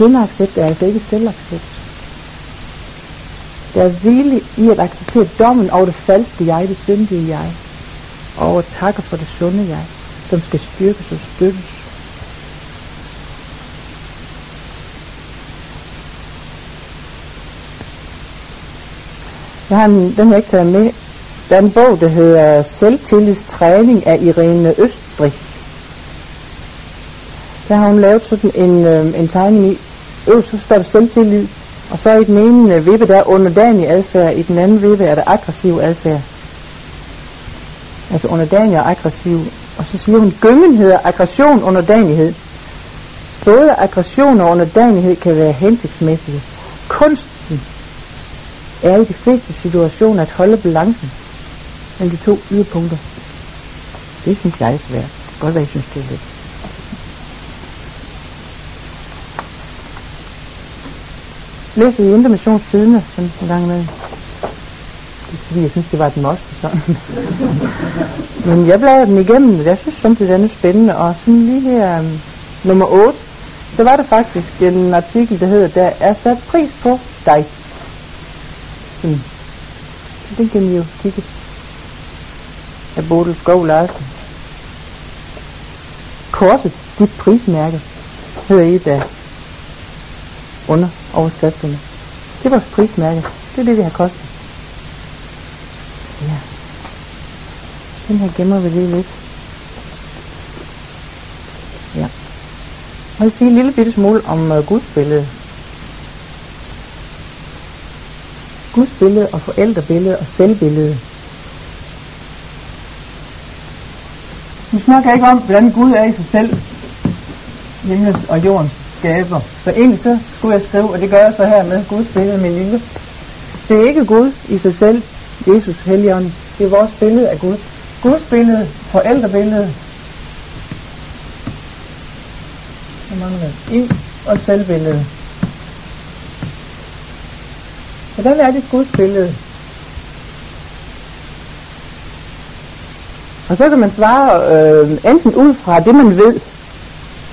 Syndaccept er altså ikke selvaccept. Der er hvile i at acceptere dommen over det falske jeg, det syndige jeg, og over takker for det sunde jeg, som skal styrkes og støttes. Jeg har en, den har jeg ikke taget med. Der er en bog, der hedder Selvtillidstræning af Irene Østbrich. Der har hun lavet sådan en, øh, en tegning i. Øverst så står der selvtillid, og så i den ene vippe der er underdanig adfærd, i den anden vippe er der aggressiv adfærd. Altså underdanig og aggressiv. Og så siger hun, gyngen hedder aggression underdanighed. Både aggression og underdanighed kan være hensigtsmæssige. Kunsten er i de fleste situationer at holde balancen mellem de to yderpunkter. Det synes jeg er svært. Godt være, jeg synes, det er lidt. Læser i Intermissionstidene sådan en gang med. Det er fordi, jeg synes, det var et must. Sådan. Men jeg bladrede den igennem, og jeg synes samtidig, den er spændende. Og sådan lige her, um, nummer 8, så var der faktisk en artikel, der hedder, der er sat pris på dig. Sådan. Så den kan I jo kigge af Bodil Skov Larsen. Korset, dit prismærke, hedder I der under overskrifterne. Det er vores prismærke. Det er det, det har kostet. Ja. Den her gemmer vi lige lidt. Ja. Og jeg sige en lille bitte smule om øh, uh, Guds billede. Guds billede og forældrebillede og selvbillede. Vi snakker ikke om, hvordan Gud er i sig selv, himlen og jorden skaber. Så egentlig så skulle jeg skrive, og det gør jeg så her med Guds billede, min lille. Det er ikke Gud i sig selv, Jesus Helligånden. Det er vores billede af Gud. Guds billede, forældrebillede, så mangler i og selvbillede. Hvordan er det Guds billede? Og så kan man svare øh, enten ud fra det, man ved.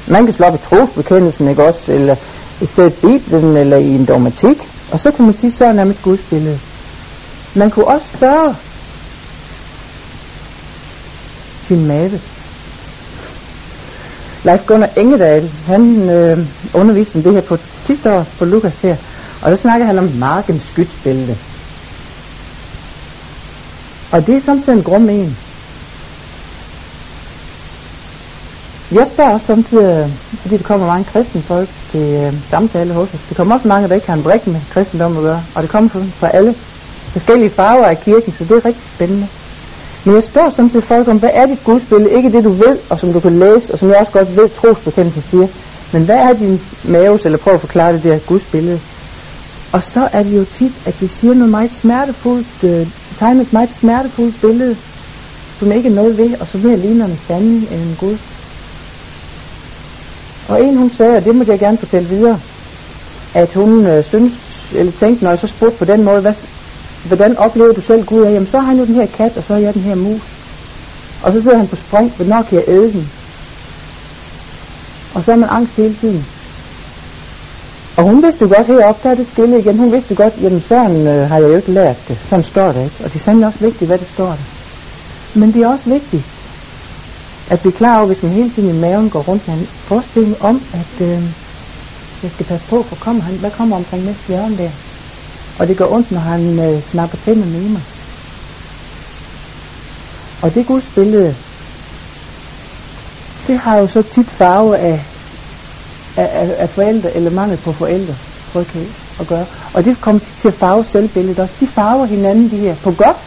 Man kan slå op i trosbekendelsen, ikke også? Eller i stedet Bibelen, eller i en dogmatik. Og så kan man sige, sådan er mit Guds billede. Man kunne også spørge sin mave. Leif Gunnar Engedal, han øh, underviste om det her på sidste år på Lukas her. Og der snakker han om markens skytsbælte. Og det er samtidig en grum en. Jeg spørger også samtidig, øh, fordi der kommer mange kristne folk til øh, samtale hos os. Der kommer også mange, der ikke har en brik med kristendom at gøre. Og det kommer fra, fra alle forskellige farver af kirken, så det er rigtig spændende. Men jeg spørger samtidig folk om, hvad er dit gudsbillede? Ikke det du ved, og som du kan læse, og som jeg også godt ved, trosbekendelsen siger. Men hvad er din maves, eller prøv at forklare det der gudsbillede? Og så er det jo tit, at det siger noget meget smertefuldt, øh, tegner et meget smertefuldt billede, som ikke er noget ved, og som mere ligner en sanden end en Gud. Og en hun sagde, og det må jeg gerne fortælle videre, at hun øh, synes, eller tænkte, når jeg så spurgte på den måde, hvad, hvordan oplever du selv Gud? Jamen så har han jo den her kat, og så har jeg den her mus. Og så sidder han på spring, hvornår kan jeg æde den? Og så er man angst hele tiden. Og hun vidste jo godt heroppe, der er det skille igen. Hun vidste godt, jamen sådan øh, har jeg jo ikke lært det. Sådan står det ikke. Og det er sandelig også vigtigt, hvad det står der. Men det er også vigtigt, at blive klar over, hvis man hele tiden i maven går rundt med en forestilling om, at øh, jeg skal passe på, for kommer han, hvad kommer omkring næste hjørne der? Og det går ondt, når han øh, snapper tænderne i mig. Og det Guds billede, det har jo så tit farve af, af, af, af forældre, eller mangel på forældre, tryghed at gøre. Og det kommer tit til at farve selvbilledet også. De farver hinanden, de her, på godt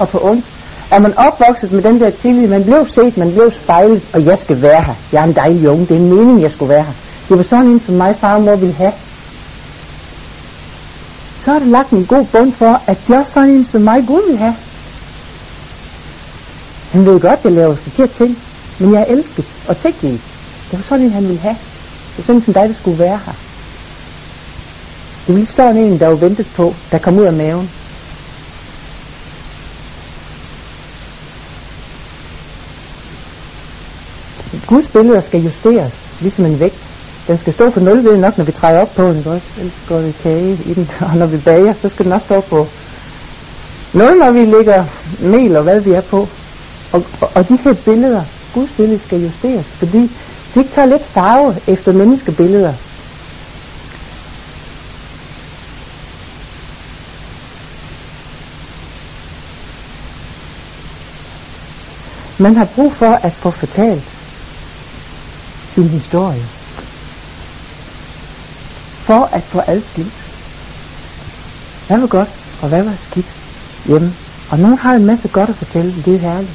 og på ondt. Er man opvokset med den der tillid, man blev set, man blev spejlet, og jeg skal være her. Jeg er en dejlig unge, det er meningen, jeg skulle være her. Det var sådan en, som mig far og mor ville have. Så er det lagt en god bund for, at det er også sådan en, som mig Gud vil have. Han ved godt, at jeg laver forkert ting, men jeg er elsket og tilgivet. Det var sådan en, han ville have. Det var sådan en, som dig, der skulle være her. Det var sådan en, der var ventet på, der kom ud af maven. Guds billeder skal justeres, ligesom en vægt. Den skal stå på 0 ved nok, når vi træder op på den. Ellers går det kage i den. Og når vi bager, så skal den også stå på 0, når vi lægger mel og hvad vi er på. Og, og, og de her billeder, Guds billede skal justeres, fordi de ikke tager lidt farve efter menneskebilleder. Man har brug for at få fortalt sin historie. For at få adskilt. Hvad var godt, og hvad var skidt hjemme. Og nogen har en masse godt at fortælle, det er herligt.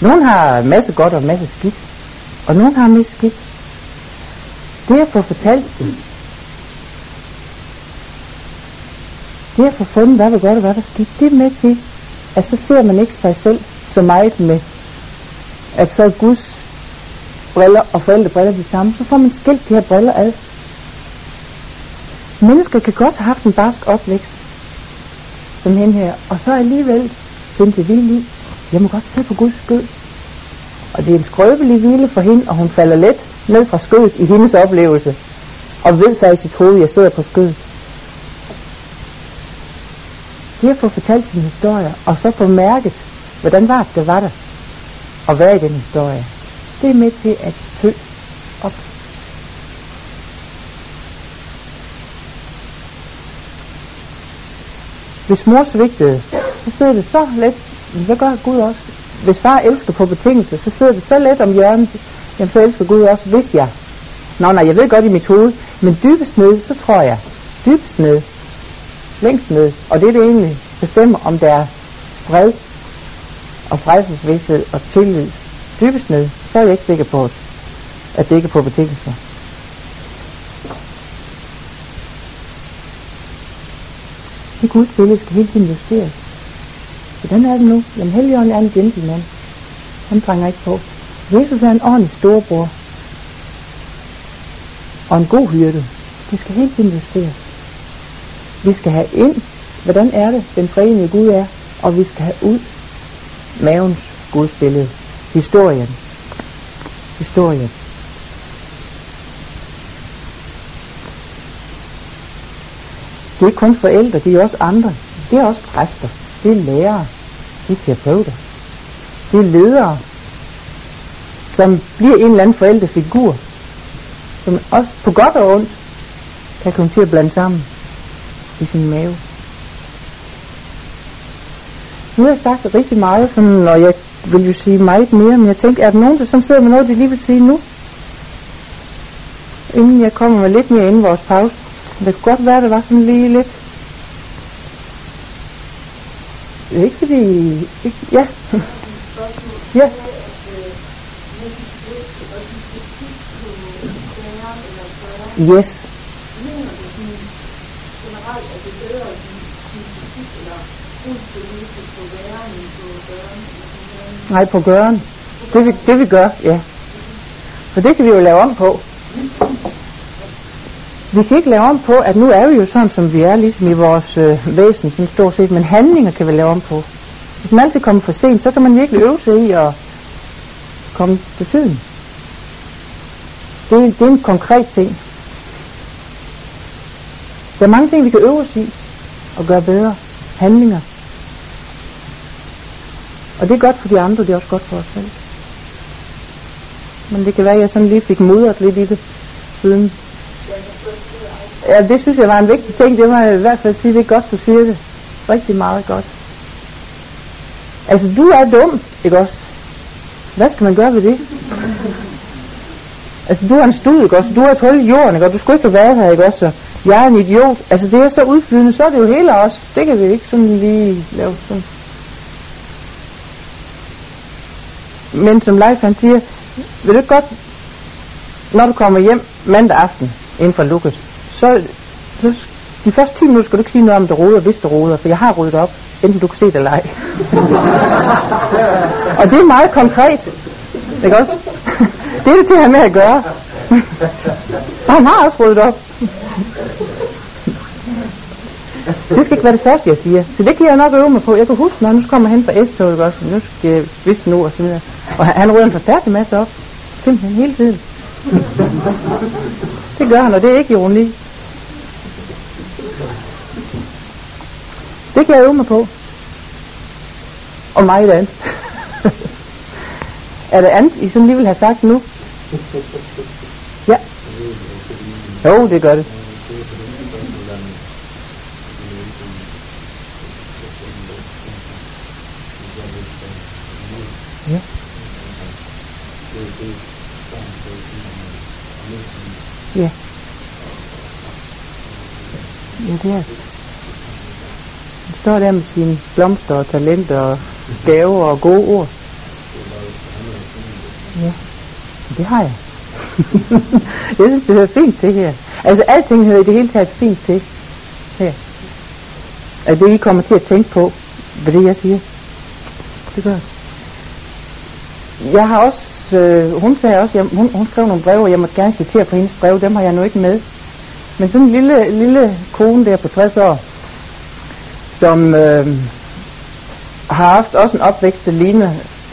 Nogen har en masse godt og en masse skidt. Og nogen har en masse skidt. Det at få fortalt det. Det at få fundet, hvad var godt og hvad var skidt, det er med til, at så ser man ikke sig selv så meget med, at så er Guds briller og forældrebriller de samme, så får man skilt de her briller ad. Mennesker kan godt have haft en barsk opvækst, som hende her, og så alligevel finde til hvile i, jeg må godt sidde på Guds skød. Og det er en skrøbelig hvile for hende, og hun falder let ned fra skødet i hendes oplevelse, og ved sig i sit hoved, jeg sidder på skødet. Det at få fortalt sin historie, og så få mærket, hvordan var det, var der, og hvad i den historie, det er med til at fø op. Hvis mor svigtede, så sidder det så let, men så gør Gud også. Hvis far elsker på betingelse, så sidder det så let om hjørnet, jamen så elsker Gud også, hvis jeg. Nå nej, jeg ved godt i mit hoved, men dybest ned, så tror jeg, dybest ned, længst ned, og det er det egentlig bestemmer, om der er fred og frelsesvidshed og tillid dybest ned, så er jeg ikke sikker på, at det ikke er på betingelser. Det Guds billede skal hele tiden justeres. Hvordan er det nu? Jamen Helligånden er en gentleman. Han trænger ikke på. Jesus er en ordentlig storbror. Og en god hyrde. Det skal hele tiden justeres. Vi skal have ind, hvordan er det, den forenede Gud er, og vi skal have ud mavens Guds billede. Historien historie. Det er ikke kun forældre, det er også andre. Det er også præster. Det er lærere. Det er terapeuter. Det er ledere, som bliver en eller anden forældrefigur, som også på godt og ondt kan komme til at blande sammen i sin mave. Nu har jeg sagt rigtig meget, sådan, når jeg vil jo sige meget mere, men jeg tænker, er der nogen, der som sidder med noget, de lige vil sige nu? Inden jeg kommer med lidt mere inden vores pause. Det kunne godt være, det var sådan lige lidt. Ikke fordi... Ikke, ja. ja. Yes. Nej, på gøren. Det vi, det vi gør, ja. For det kan vi jo lave om på. Vi kan ikke lave om på, at nu er vi jo sådan, som vi er, ligesom i vores øh, væsen, sådan stort set, men handlinger kan vi lave om på. Hvis man altid kommer for sent, så kan man virkelig øve sig i at komme til tiden. Det, det er en konkret ting. Der er mange ting, vi kan øve os i og gøre bedre. Handlinger. Og det er godt for de andre, det er også godt for os selv. Men det kan være, at jeg sådan lige fik mudret lidt i det siden. Ja, det synes jeg var en vigtig ting. Det må jeg i hvert fald sige, det er godt, du siger det. Rigtig meget godt. Altså, du er dum, ikke også? Hvad skal man gøre ved det? Altså, du er en stud, ikke også? Du er et hul i jorden, ikke også? Du skulle ikke have været her, ikke også? Jeg er en idiot. Altså, det er så udflydende, så er det jo hele os. Det kan vi ikke sådan lige lave sådan. Men som Leif han siger, vil du godt, når du kommer hjem mandag aften inden for Lukas, så, så de første 10 minutter skal du ikke sige noget om, det roder, hvis det roder, for jeg har ryddet op, enten du kan se det eller ej. og det er meget konkret, ikke også? det er det til at have med at gøre. og han har også ryddet op. Det skal ikke være det første, jeg siger. Så det kan jeg nok øve mig på. Jeg kan huske, når nu kommer hen fra S-toget også. Nu skal jeg vidste nu og så videre. Og han, han rydder en forfærdelig masse op. Simpelthen hele tiden. Det gør han, og det er ikke ironi. Det kan jeg øve mig på. Og meget andet. er der andet, I sådan lige vil have sagt nu? Ja. Jo, det gør det. Ja. Ja. Ja, det er det. Han står der med sine blomster og talenter og gaver og gode ord. Ja, det har jeg. jeg synes, det hører fint til her. Altså, alting hører i det hele taget fint til her. Altså, det I kommer til at tænke på, hvad det jeg siger. Det gør jeg har også, øh, hun sagde også, jeg, hun, hun skrev nogle breve, og jeg måtte gerne citere på hendes breve, dem har jeg nu ikke med. Men sådan en lille, lille kone der på 60 år, som øh, har haft også en opvækst, der ligner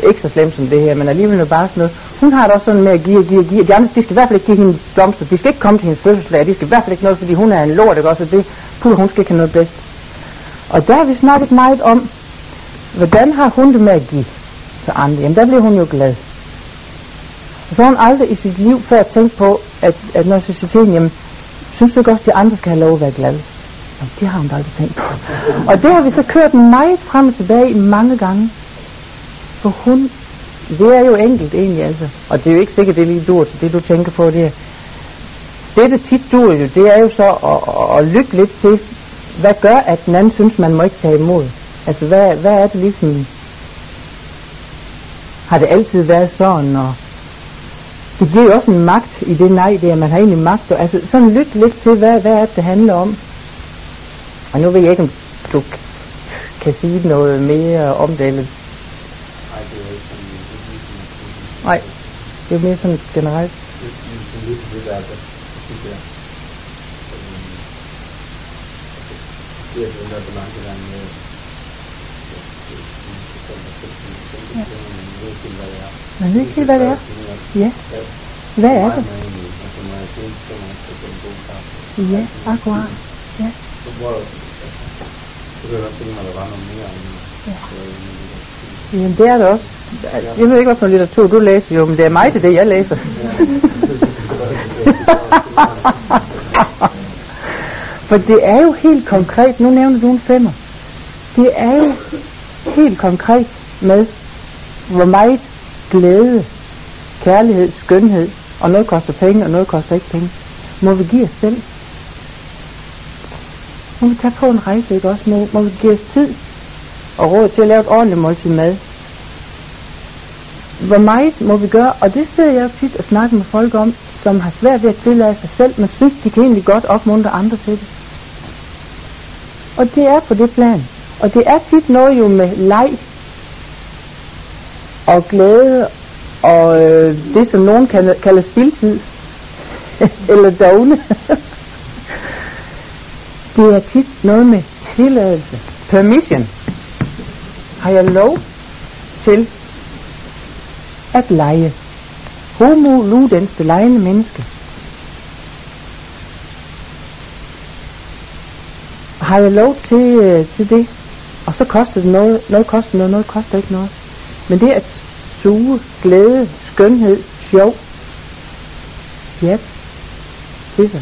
ikke så slemt som det her, men alligevel bare sådan noget. Hun har det også sådan med at give og give og give. De andre, de skal i hvert fald ikke give hende blomster. De skal ikke komme til hendes fødselsdag. De skal i hvert fald ikke noget, fordi hun er en lort, ikke også? Og det, puh, hun skal ikke have noget bedst. Og der har vi snakket meget om, hvordan har hun det med at give til andre? Jamen, der bliver hun jo glad. Og så har hun aldrig i sit liv før tænkt på, at, at når jeg siger til hende, jamen, synes du ikke også, at de andre skal have lov at være glade? Jamen, det har hun aldrig tænkt på. Og det har vi så kørt meget frem og tilbage mange gange. For hun, det er jo enkelt egentlig altså. Og det er jo ikke sikkert, det er lige dur til det, du tænker på det. Det, det tit dur jo, det er jo så at, at, at lytte lidt til, hvad gør, at den anden synes, man må ikke tage imod? Altså, hvad, hvad er det ligesom? Har det altid været sådan, og det giver også en magt i det nej, det er, man har egentlig magt. Og, altså, sådan lytte lidt til, hvad, hvad er det, det handler om. Og nu ved jeg ikke, om du kan sige noget mere om det, eller Nej, det er mere sådan generelt. Man ved ikke helt, hvad det er. Ja. Hvad er det? Ja, akkurat. Ja. Ja. Jamen, det er det også. Jeg ved ikke, hvad for en litteratur du læser, jo, men det er mig til det, jeg læser. For det er jo helt konkret, nu nævner du en femmer. Det er jo helt konkret med, hvor meget glæde, kærlighed, skønhed, og noget koster penge, og noget koster ikke penge, må vi give os selv. Må vi tage på en rejse, ikke også? Må, må vi give os tid og råd til at lave et ordentligt måltid mad hvor meget må vi gøre, og det sidder jeg tit og snakker med folk om, som har svært ved at tillade sig selv, men synes, de kan egentlig godt opmuntre andre til det. Og det er på det plan. Og det er tit noget jo med leg og glæde og øh, det, som nogen kalder, kalder spildtid. Eller dogne. det er tit noget med tilladelse. Permission. Har jeg lov til at lege. Homo ludens, det lejende menneske. Har jeg lov til, øh, til det? Og så koster det noget, noget koster noget, noget koster ikke noget. Men det at suge, glæde, skønhed, sjov, ja, det er så.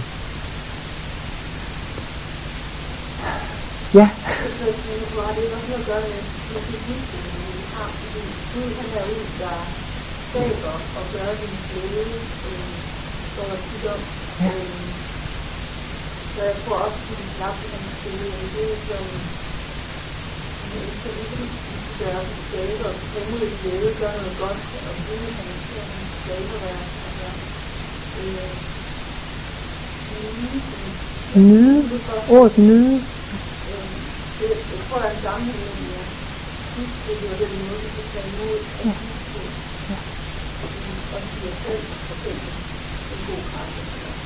Ja. Ja så jeg tror også, at din knap kan spille en det, som mennesker ligesom gør sig skabe og bringe lidt glæde, gør noget godt, og det kan man skabe og være. Altså, øh, nyde. Ordet nyde. Øh, det, jeg tror, der er en sammenhæng med, at det er den måde, vi kan tage imod. Ja.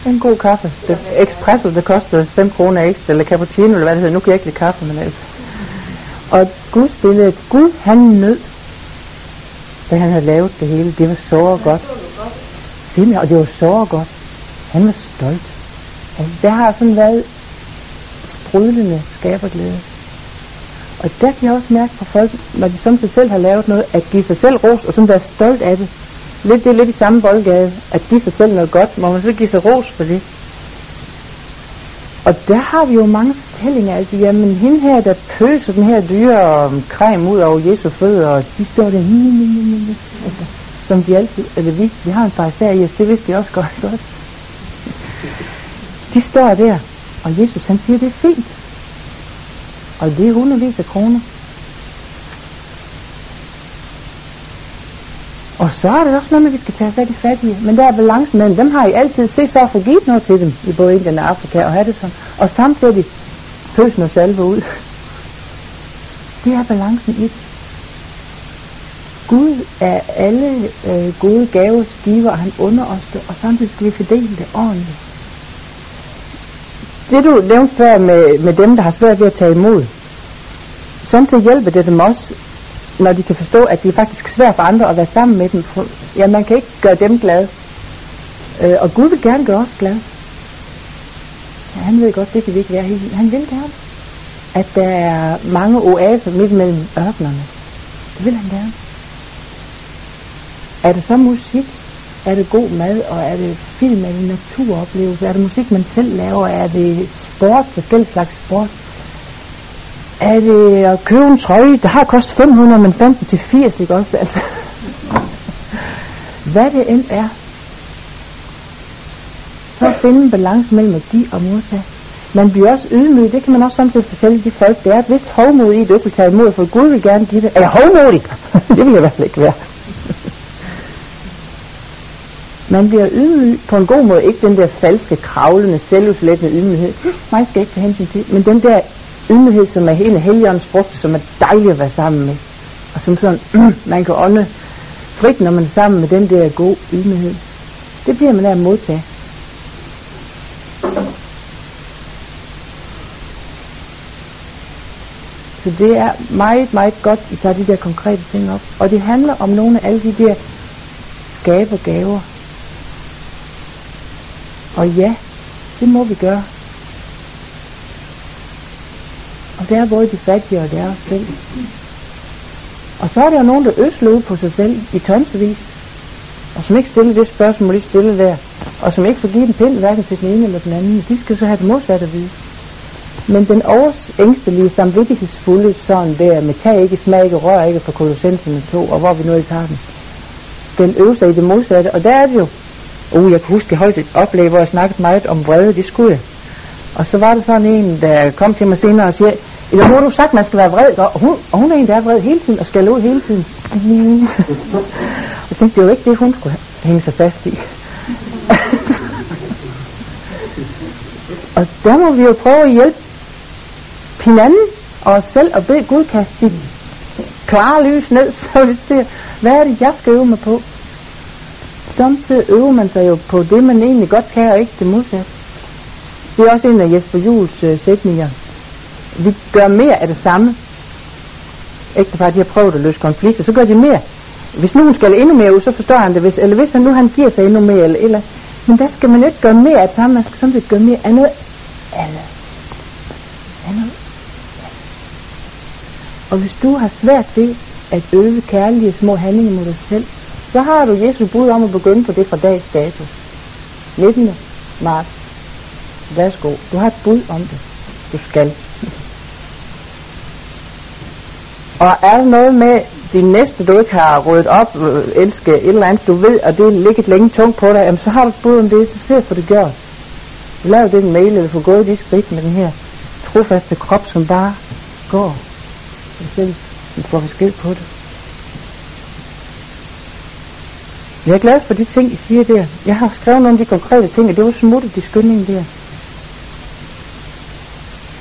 En god kaffe. Det, espresso, det koster 5 kroner ekstra, eller cappuccino, eller hvad det hedder. Nu kan jeg ikke lide kaffe, men altså. Og Guds billede, Gud han nød, da han havde lavet det hele. Det var så godt. Se og det var så godt. Han var stolt. Han, det har sådan været sprudlende skaberglæde. Og der kan jeg også mærke på folk, når de som sig selv har lavet noget, at give sig selv ros, og sådan være stolt af det. Lidt, det er lidt i samme boldgade, at give sig selv noget godt, må man så give sig ros for det. Og der har vi jo mange fortællinger, altså, jamen hende her, der pøser den her dyre um, creme ud over Jesu fødder, og de står der, altså, som de altid, eller vi, vi har en fariser i os, det vidste de også godt, godt. De står der, og Jesus han siger, det er fint. Og det er hundredvis af kroner. Og så er det også noget med, at vi skal tage fat i fattige. Men der er balancen mellem dem har I altid set så for givet noget til dem i både Indien og Afrika og have det sådan. Og samtidig pøsen og salve ud. Det er balancen i det. Gud er alle øh, gode gaver giver, og han under os det, og samtidig skal vi fordele det ordentligt. Det du nævnte før med, med dem, der har svært ved at tage imod, sådan så hjælper det dem også, når de kan forstå, at det er faktisk svært for andre at være sammen med dem. Ja, man kan ikke gøre dem glade. Øh, og Gud vil gerne gøre os glade. Ja, han ved godt, det kan vi ikke være helt. Han vil gerne. At der er mange oaser midt mellem ørkenerne. Det vil han gerne. Er det så musik? Er det god mad? Og er det film? Er det naturoplevelse? Er det musik, man selv laver? Er det sport? Forskellige slags sport? Er det at købe en trøje? Der har kostet 500, men 15 til 80, ikke også? Altså. Hvad det end er. Så at finde en balance mellem at give og modtage. Man bliver også ydmyg, det kan man også samtidig fortælle de folk, der er et vist hovmod i, at du ikke vil tage imod, for Gud vil gerne give det. Er jeg hovmodig? det vil jeg i hvert fald ikke være. Man bliver ydmyg på en god måde, ikke den der falske, kravlende, selvudslættende ydmyghed. Mig skal ikke tage hensyn til, men den der ydmyghed, som er hele helgens frugt, som er dejlig at være sammen med. Og som sådan, man kan ånde frit, når man er sammen med den der gode ydmyghed. Det bliver man af at modtage. Så det er meget, meget godt, at I tager de der konkrete ting op. Og det handler om nogle af alle de der skabergaver, og ja, det må vi gøre. Og det er både de fattige og deres selv. Og så er der jo nogen, der øsler ud på sig selv i tonsvis, og som ikke stiller det spørgsmål, de stiller der, og som ikke får givet en pind hverken til den ene eller den anden, de skal så have det modsatte at vide. Men den årsængstelige, samvittighedsfulde sådan der, med tag ikke, smag ikke, rør ikke for kolossenserne to, og hvor vi nu ikke har den, skal øve sig i det modsatte, og der er det jo Uh, jeg kan huske, jeg holdt et oplæg, hvor jeg snakkede meget om vrede, det skulle jeg. Og så var der sådan en, der kom til mig senere og siger, eller nu har du sagt, at man skal være vred, og hun, og hun er en, der er vred hele tiden og skal ud hele tiden. og jeg tænkte, det var ikke det, hun skulle hænge sig fast i. og der må vi jo prøve at hjælpe hinanden og os selv og bede Gud kaste dit klare lys ned, så vi ser, hvad er det, jeg skal øve mig på? samtidig øver man sig jo på det, man egentlig godt kan, og ikke det modsatte. Det er også en af Jesper Jules øh, sætninger. Vi gør mere af det samme. Ægtepar, de har prøvet at løse konflikter, så gør de mere. Hvis nu hun skal endnu mere ud, så forstår han det. Hvis, eller hvis han nu han giver sig endnu mere, eller, eller men der skal man ikke gøre mere af det samme, man skal samtidig gøre mere af noget andet. andet. Og hvis du har svært ved at øve kærlige små handlinger mod dig selv, så har du Jesu bud om at begynde på det fra dags dato. 19. marts. Værsgo. Du har et bud om det. Du skal. Og er der noget med de næste, du ikke har ryddet op, øh, elske et eller andet, du ved, og det ligger længe tungt på dig, jamen, så har du bud om det, så se for det gjort. Lav den mail, eller få gået de skridt med den her trofaste krop, som bare går. Du får vi på det. Jeg er glad for de ting, I siger der. Jeg har skrevet nogle af de konkrete ting, og det var smuttet i skyndingen der.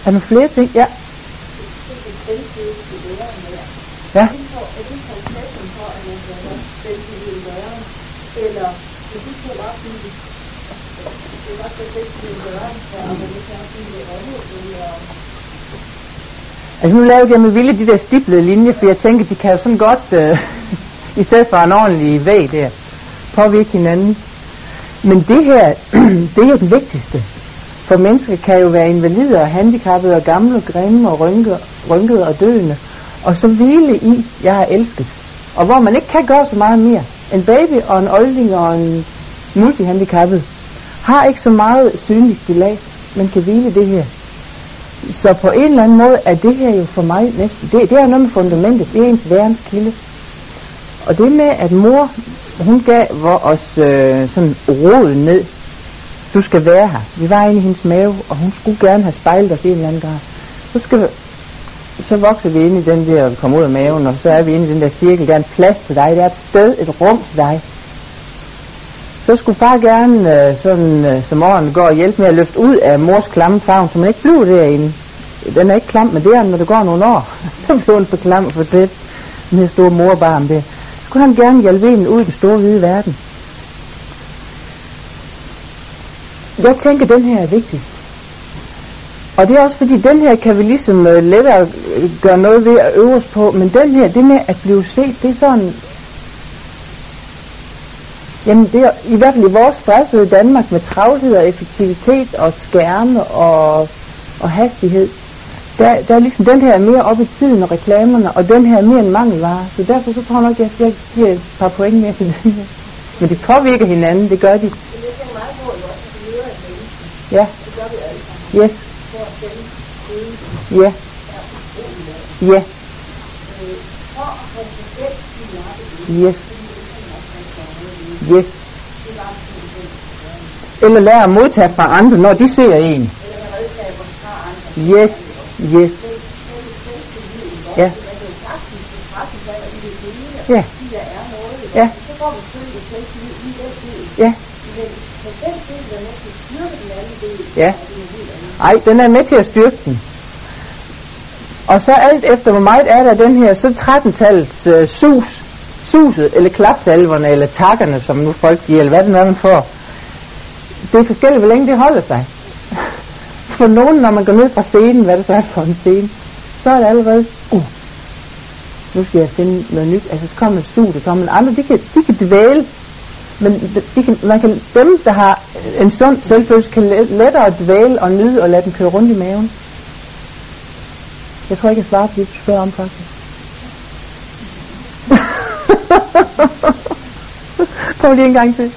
Er der flere ting? Ja. Ja. Altså nu lavede jeg med vilje de der stiplede linjer, for jeg tænker, de kan jo sådan godt, øh, i stedet for en ordentlig væg der, påvirke hinanden. Men det her, det er det vigtigste. For mennesker kan jo være invalider og handicappede og gamle og grimme og rynkede, rynkede og døende. Og så hvile i, jeg har elsket. Og hvor man ikke kan gøre så meget mere. En baby og en olding og en multihandicappet har ikke så meget synlig stilas, men kan hvile det her. Så på en eller anden måde er det her jo for mig næsten, det, det er noget med fundamentet, det er ens værens kilde. Og det med, at mor, hun gav os øh, sådan råd ned, du skal være her. Vi var inde i hendes mave, og hun skulle gerne have spejlet os i en eller anden grad. Så, skal, så vokser vi ind i den der, og kommer ud af maven, og så er vi inde i den der cirkel, der er en plads til dig, der er et sted, et rum til dig. Så skulle far gerne, øh, sådan øh, som årene går, hjælpe med at løfte ud af mors klamme favn, så man ikke bliver derinde. Den er ikke klam, men det er når det går nogle år. så bliver hun for klam og for tæt. Den her store morbarm der. Så skulle han gerne hjælpe en ud i den store hvide verden. Jeg tænker, den her er vigtigst. Og det er også fordi, den her kan vi ligesom uh, lettere gøre noget ved at øve os på, men den her, det med at blive set, det er sådan, Jamen det er i hvert fald i vores stressede Danmark med travlhed og effektivitet og skærme og, og hastighed. Der, der er ligesom den her mere op i tiden og reklamerne, og den her er mere en mangelvare. Så derfor så tror jeg nok, at jeg giver et par point mere til den her. Men de påvirker hinanden, det gør de. Ja. Yes. Ja. Ja. Yes. Yes. Eller lære at modtage fra andre, når de ser en. Yes, yes. Ja. Ja. Ja. Ja. Ja. Ej, den er med til at styrke den. Og så alt efter, hvor meget er der den her, så 13-tallets øh, sus, suset, eller klapsalverne, eller takkerne, som nu folk giver, eller hvad det er, man får. Det er forskelligt, hvor længe det holder sig. For nogen, når man går ned fra scenen, hvad det så er for en scene, så er det allerede, uh, nu skal jeg finde noget nyt. Altså, så kommer sus, og så en andre, de kan, de kan dvæle men de kan, man kan, dem, der har en sund selvfølelse, kan lettere dvæle og nyde og lade den køre rundt i maven. Jeg tror ikke, jeg svarer på det, du spørger om faktisk. Prøv lige en gang til.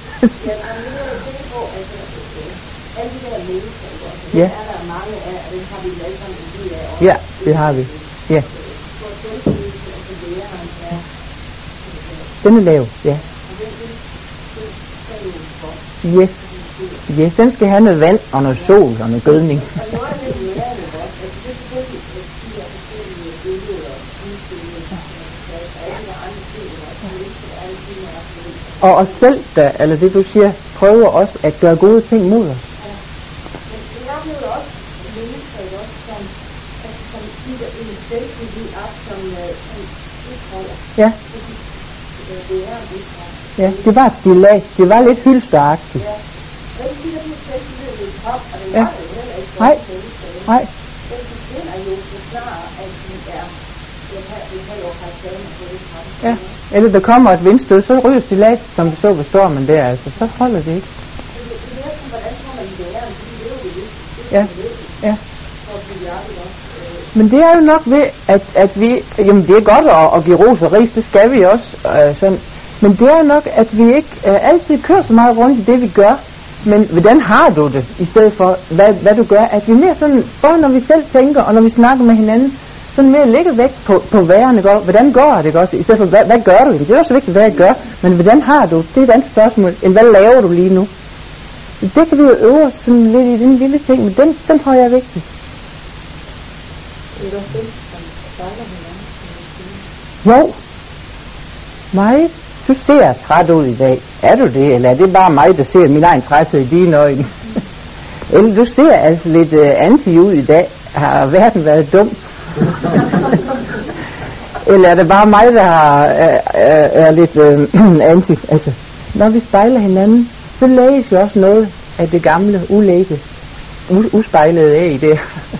ja. Ja, det har vi. Ja. Den er lav, ja. Yes. Yes, den skal have noget vand og noget sol og noget gødning. og os selv, der, eller det du siger, prøver også at gøre gode ting mod os. Ja. Ja, det var et stilas. Det var lidt hylsteragtigt. Ja. Nej. Nej. Ja. Eller der kommer et vindstød, så ryger stilas, som vi så ved stormen der, altså, så holder det ikke. Ja, ja. Men det er jo nok ved, at, at vi, jamen det er godt at, at give ros og ris, det skal vi også, øh, sådan, men det er nok, at vi ikke øh, altid kører så meget rundt i det, vi gør. Men hvordan har du det, i stedet for, hvad, hvad du gør? At vi mere sådan, både når vi selv tænker, og når vi snakker med hinanden, sådan mere lægger vægt på, på værende går. Hvordan går det også? I stedet for, hvad, hvad gør du? Det er også vigtigt, hvad jeg gør. Men hvordan har du? Det er et andet spørgsmål. End hvad laver du lige nu? Det kan vi jo øve os sådan lidt i den lille ting, men den, den tror jeg er vigtig. Jo. Meget. Du ser træt ud i dag. Er du det, eller er det bare mig, der ser min egen træthed i dine øjne? eller du ser altså lidt uh, anti ud i dag. Har verden været dum? eller er det bare mig, der har, er, er, er lidt uh, anti? Altså, når vi spejler hinanden, så læges jo også noget af det gamle, ulægge, uspejlede af der.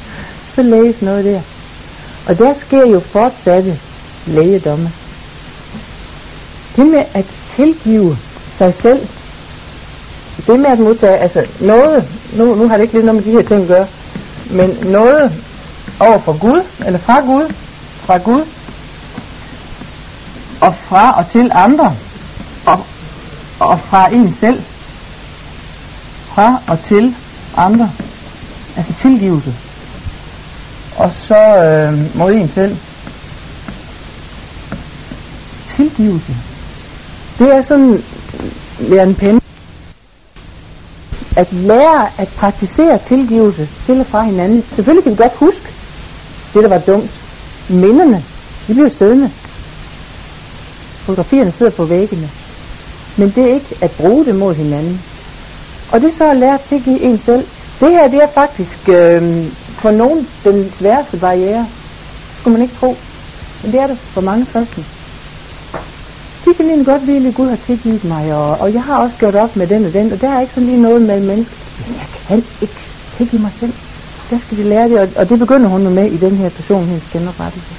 så læges noget der. Og der sker jo fortsatte lægedomme. Det med at tilgive sig selv, Det med at modtage, altså noget, nu, nu har det ikke lidt noget med de her ting at gøre, men noget over for Gud, eller fra Gud, fra Gud, og fra og til andre, og, og fra en selv, fra og til andre, altså tilgivelse, og så øh, mod en selv. Tilgivelse. Det er sådan, Læren er en at lære at praktisere tilgivelse til og fra hinanden. Selvfølgelig kan vi godt huske det, der var dumt. Minderne, de bliver siddende. Fotografierne sidder på væggene. Men det er ikke at bruge det mod hinanden. Og det er så at lære at tilgive en selv. Det her, det er faktisk øh, for nogen den sværeste barriere. Skulle man ikke tro. Men det er det for mange kristne det kan egentlig godt vide, at Gud har tilgivet mig, og, og jeg har også gjort op med den og den, og der er ikke sådan lige noget med mennesker. Men jeg kan ikke tilgive mig selv. Der skal de lære det, og, og det begynder hun med i den her person, hendes genoprettelse.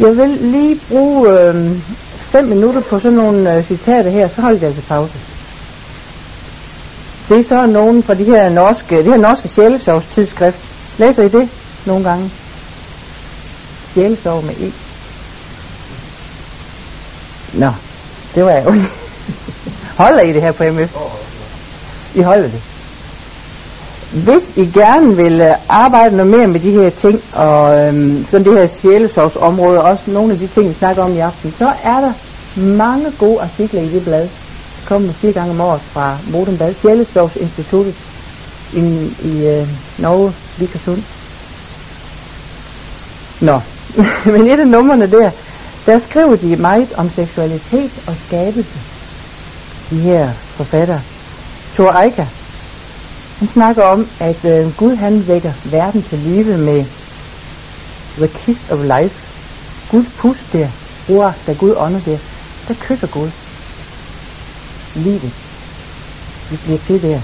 Jeg vil lige bruge øh, fem minutter på sådan nogle øh, citater her, så holder jeg altså pause. Det er så nogen fra de her norske, det her norske sjælesovs tidsskrift. Læser I det nogle gange? Sjælesov med E. Nå, det var jo Holder I det her på MF? I holder det. Hvis I gerne vil øh, arbejde noget mere med de her ting, og øhm, sådan det her sjælesovsområde, også nogle af de ting, vi snakker om i aften, så er der mange gode artikler i det blad. Det kommer fire gange om året fra Modenbad, Sjælesovsinstituttet i, i øh, Norge, Vikersund. Nå, men et af numrene der, der skriver de meget om seksualitet og skabelse. De her forfatter. Thor Eika, han snakker om, at øh, Gud han vækker verden til live med the kiss of life. Guds pust der, ord, der Gud ånder der, der kysser Gud. Livet. Vi bliver til der.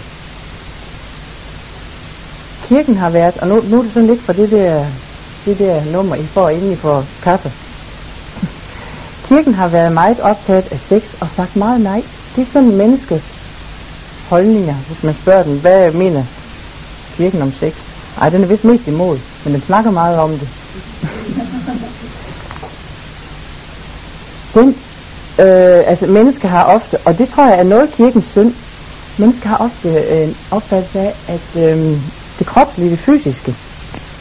Kirken har været, og nu, nu er det sådan lidt for det der, det der nummer, I får inden I får kaffe. Kirken har været meget optaget af sex og sagt meget nej. Det er sådan menneskets holdninger, hvis man spørger den, hvad mener kirken om sex? Ej, den er vist mest imod, men den snakker meget om det. den, øh, altså mennesker har ofte, og det tror jeg er noget kirkens synd, mennesker har ofte øh, opfattelse af, at øh, det kropslige, det fysiske,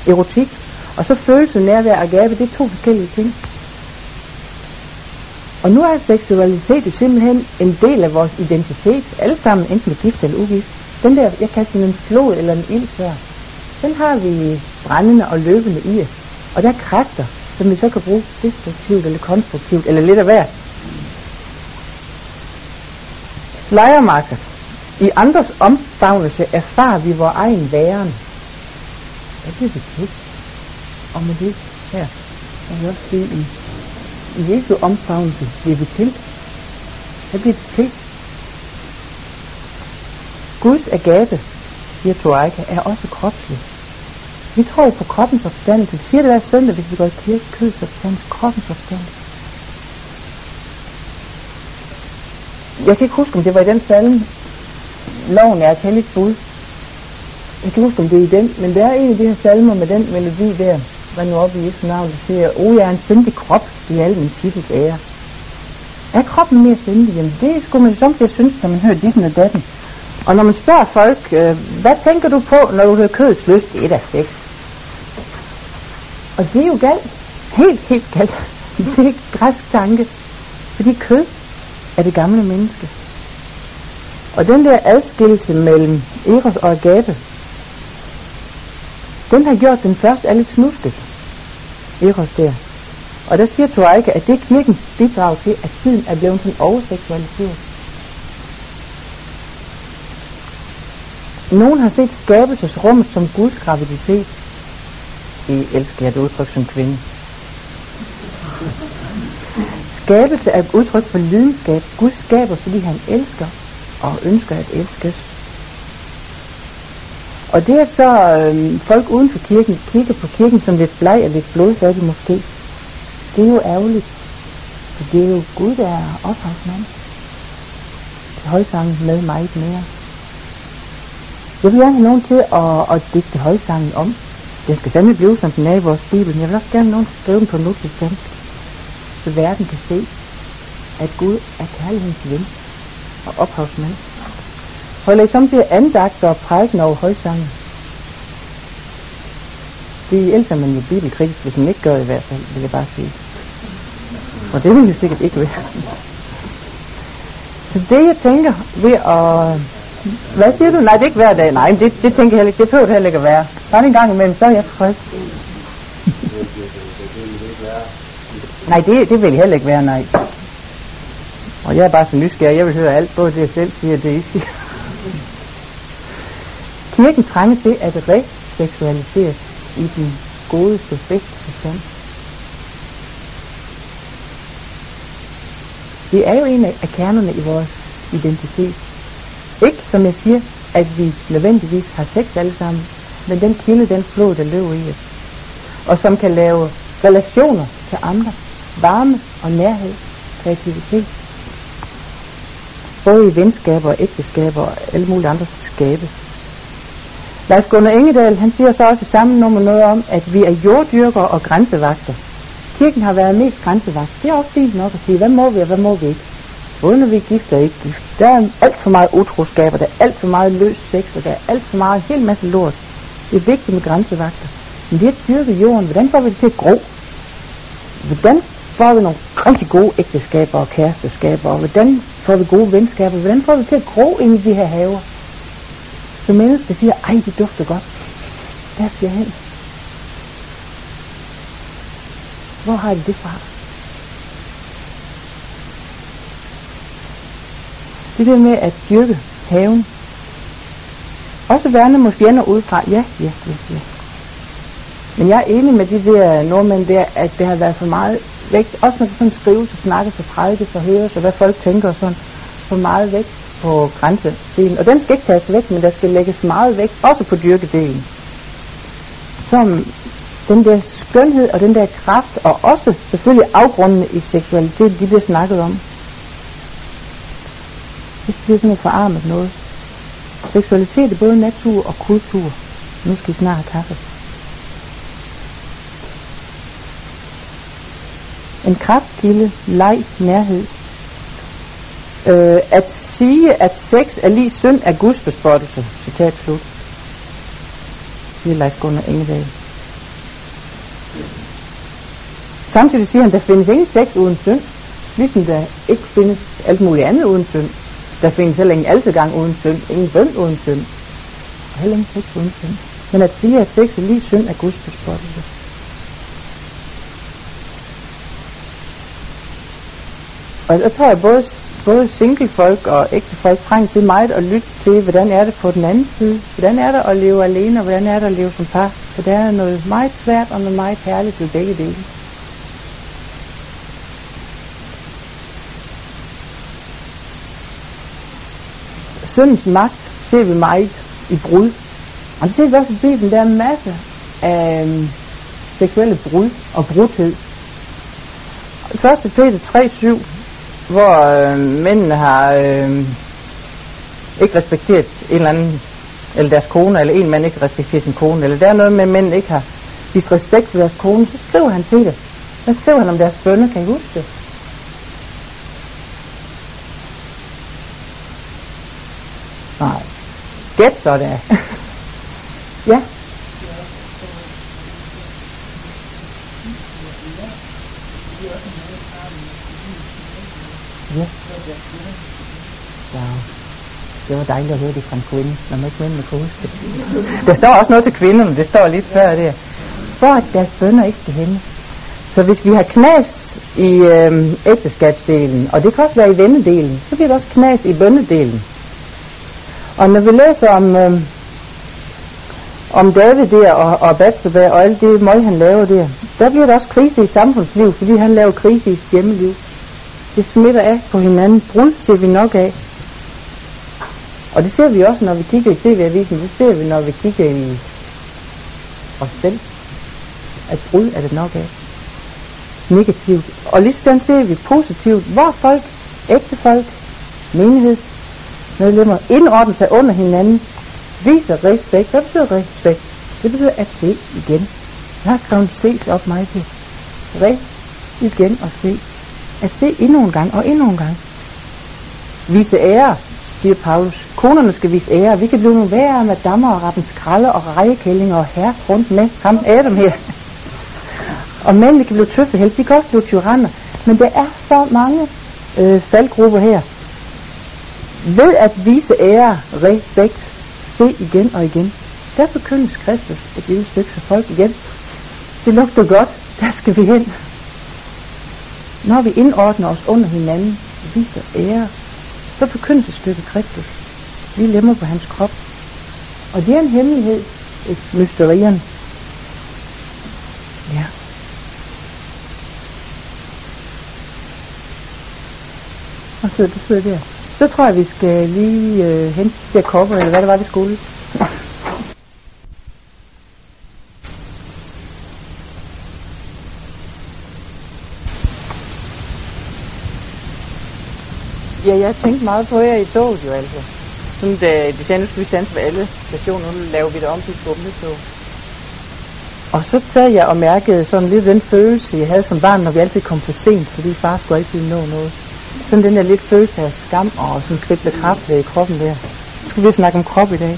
erotik, og så følelse, nærvær og gabe, det er to forskellige ting. Og nu er seksualitet jo simpelthen en del af vores identitet, alle sammen, enten gift eller ugift. Den der, jeg kaldte den en flod eller en ildfør, den har vi brændende og løbende i os. Og der er kræfter, som vi så kan bruge destruktivt eller konstruktivt, eller lidt af hvert. Slejermarker. I andres omfavnelse erfarer vi vores egen væren. Hvad bliver det til? Og med det her, kan vi også sige, Jesu omfavnelse bliver vi til. Hvad bliver det til? Guds agape, siger Toaika, er også kropslig. Vi tror på kroppens opstandelse. Vi siger det hver søndag, hvis vi går i kirke, kødets opstandelse, kroppens opstandelse. Jeg kan ikke huske, om det var i den salme, loven er et helligt bud. Jeg kan ikke huske, om det er i den, men der er en af de her salmer med den melodi der, hvad nu op i Jesu navn, der siger, o, jeg er en syndig krop i al min titels ære. Er kroppen mere syndig? Jamen det skulle man ligesom samtidig synes, når man hører ditten og datten. Og når man spørger folk, øh, hvad tænker du på, når du hører kødets lyst? et af da sex. Og det er jo galt. Helt, helt galt. Det er græsk tanke. Fordi kød er det gamle menneske. Og den der adskillelse mellem Eros og Agape, den har gjort den først er lidt snusket. Eros der. Og der siger Toaika, at det er kirkens bidrag til, at tiden er blevet sådan overseksualiseret. Nogen har set skabelsesrummet som Guds graviditet. I elsker jeg det udtryk som kvinde. Skabelse er et udtryk for lidenskab. Gud skaber, fordi han elsker og ønsker at elskes. Og det er så øh, folk uden for kirken kigger på kirken som lidt bleg og lidt blodfattig måske. Det er jo ærgerligt. For det er jo Gud, der er ophavsmand. højsangen med meget mere. Jeg vil gerne have nogen til at, at digte højsangen om. Den skal sandelig blive, som den er i vores bibel, men jeg vil også gerne have nogen til at skrive den på nutidsdansk. Så verden kan se, at Gud er kærlighedens ven og ophavsmand. Holder I samtidig andagter og prædiken over højsangen? Det elsker man jo bibelkritisk, hvis man ikke gør det i hvert fald, vil jeg bare sige. Og det vil jo sikkert ikke være. Så det jeg tænker ved at... Hvad siger du? Nej, det er ikke hver dag. Nej, det, det tænker jeg heller ikke. Det behøver det heller ikke at være. Bare en gang imellem, så er jeg tilfreds. nej, det, det vil jeg heller ikke være, nej. Og jeg er bare så nysgerrig. Jeg vil høre alt, både det jeg selv siger og det I siger. Kirken trænger til at reseksualisere i den godeste, bedste forstand. Det er jo en af kernerne i vores identitet. Ikke, som jeg siger, at vi nødvendigvis har sex alle sammen, men den kilde, den flod, der løber i os. Og som kan lave relationer til andre, varme og nærhed, kreativitet. Både i venskaber og ægteskaber og alle mulige andre skabe. Lars Gunnar Engedal, han siger så også i samme nummer noget om, at vi er jorddyrkere og grænsevagter. Kirken har været mest grænsevagt. Det er også fint nok at sige, hvad må vi og hvad må vi ikke. Både når vi er gift og ikke gift. Der er alt for meget utroskab, og der er alt for meget løs sex, og der er alt for meget, en hel masse lort. Det er vigtigt med grænsevagter. Men det at dyrke jorden. Hvordan får vi det til at gro? Hvordan får vi nogle rigtig gode ægteskaber og kæresteskaber? Og hvordan får vi gode venskaber? Hvordan får vi det til at gro ind i de her haver? Så mennesker siger, ej, det dufter godt. Der skal jeg hen. Hvor har de det fra? Det der med at dyrke haven. Også værne mod fjender udefra. Ja, ja, ja, ja. Men jeg er enig med de der nordmænd der, at det har været for meget vægt. Også når det sådan skrives og snakkes og prædikes og høres og hvad folk tænker og sådan. For meget vægt på grænsedelen. Og den skal ikke tages væk, men der skal lægges meget vægt, også på dyrkedelen. Som den der skønhed og den der kraft, og også selvfølgelig afgrundene i seksualitet, de bliver snakket om. Det bliver sådan et forarmet noget. Seksualitet er både natur og kultur. Nu skal I snart have kaffe. En kraftkilde, leg, nærhed. Øh, at sige, at sex er lige synd er Guds bespottelse. Citat slut. Siger Leif Gunnar Engedal. Samtidig siger han, der findes ingen sex uden synd, ligesom der ikke findes alt muligt andet uden synd. Der findes heller ingen altidgang uden synd, ingen bøn uden synd, og heller ingen sex uden synd. Men at sige, at sex er lige synd, er Guds bespottelse. Og jeg tror, at både, både singlefolk og ægtefolk trænger til meget at lytte til, hvordan er det på den anden side. Hvordan er det at leve alene, og hvordan er det at leve som par. For der er noget meget svært og noget meget herligt ved begge dele. syndens magt ser vi meget i brud. Og det ser vi også i Bibelen. Der er masser masse af øhm, seksuelle brud og brudhed. 1. Peter 3.7, hvor øh, mændene har øh, ikke respekteret en eller anden, eller deres kone, eller en mand ikke respekterer sin kone, eller der er noget med, at mænd ikke har vist respekt for deres kone, så skriver han Peter. Hvad skriver han om deres bønder, kan I huske det? Nej. Gæt så det. ja. Ja. Wow. Det var dejligt at høre det fra en kvinde, når man ikke mændene kunne huske det. Der står også noget til kvinderne, det står lidt før det. For at deres bønder ikke skal hænde. Så hvis vi har knas i øh, ægteskabsdelen, og det kan også være i vennedelen, så bliver der også knas i bønnedelen. Og når vi læser om, øh, om David der og, og Bathsheba og alt det møg, han laver der, der bliver der også krise i samfundslivet, fordi han laver krise i hjemmeliv. Det smitter af på hinanden. Brud ser vi nok af. Og det ser vi også, når vi kigger i tv-avisen. Det ser vi, når vi kigger i os selv. At brud er det nok af. Negativt. Og lige sådan ser vi positivt, hvor folk, ægte folk, menighedsmedlemmer, indordner sig under hinanden, viser respekt. Hvad betyder respekt? Det betyder at se igen. Jeg har skrevet ses op mig til. Re igen og se. At se endnu en gang og endnu en gang. Vise ære, siger Paulus. Konerne skal vise ære. Vi kan blive nogle værre med dammer og rappens kralle og rejekællinger og herres rundt med ham Adam her. Og mændene kan blive tøffe helt. De kan også blive tyranner. Men der er så mange øh, faldgrupper her. Ved at vise ære, respekt, se igen og igen, der begyndes Kristus et lille stykke så folk igen. Det lugter godt, der skal vi hen. Når vi indordner os under hinanden, viser ære, så forkyndes et stykke Kristus. Vi lemmer på hans krop. Og det er en hemmelighed, et mysterien. Ja. Og så du sidder der. Så tror jeg, vi skal lige øh, hente de der kopper, eller hvad det var, vi skulle. Ja, jeg tænkte meget på jer i toget jo altså. Sådan, da de sagde, nu skulle vi stanse ved alle stationer, nu laver vi det om til et bumletog. Og så sad jeg og mærkede sådan lidt den følelse, jeg havde som barn, når vi altid kom for sent, fordi far skulle altid nå noget. Sådan den der lidt følelse af skam og sådan krible kraft i kroppen der. Nu skal vi snakke om krop i dag.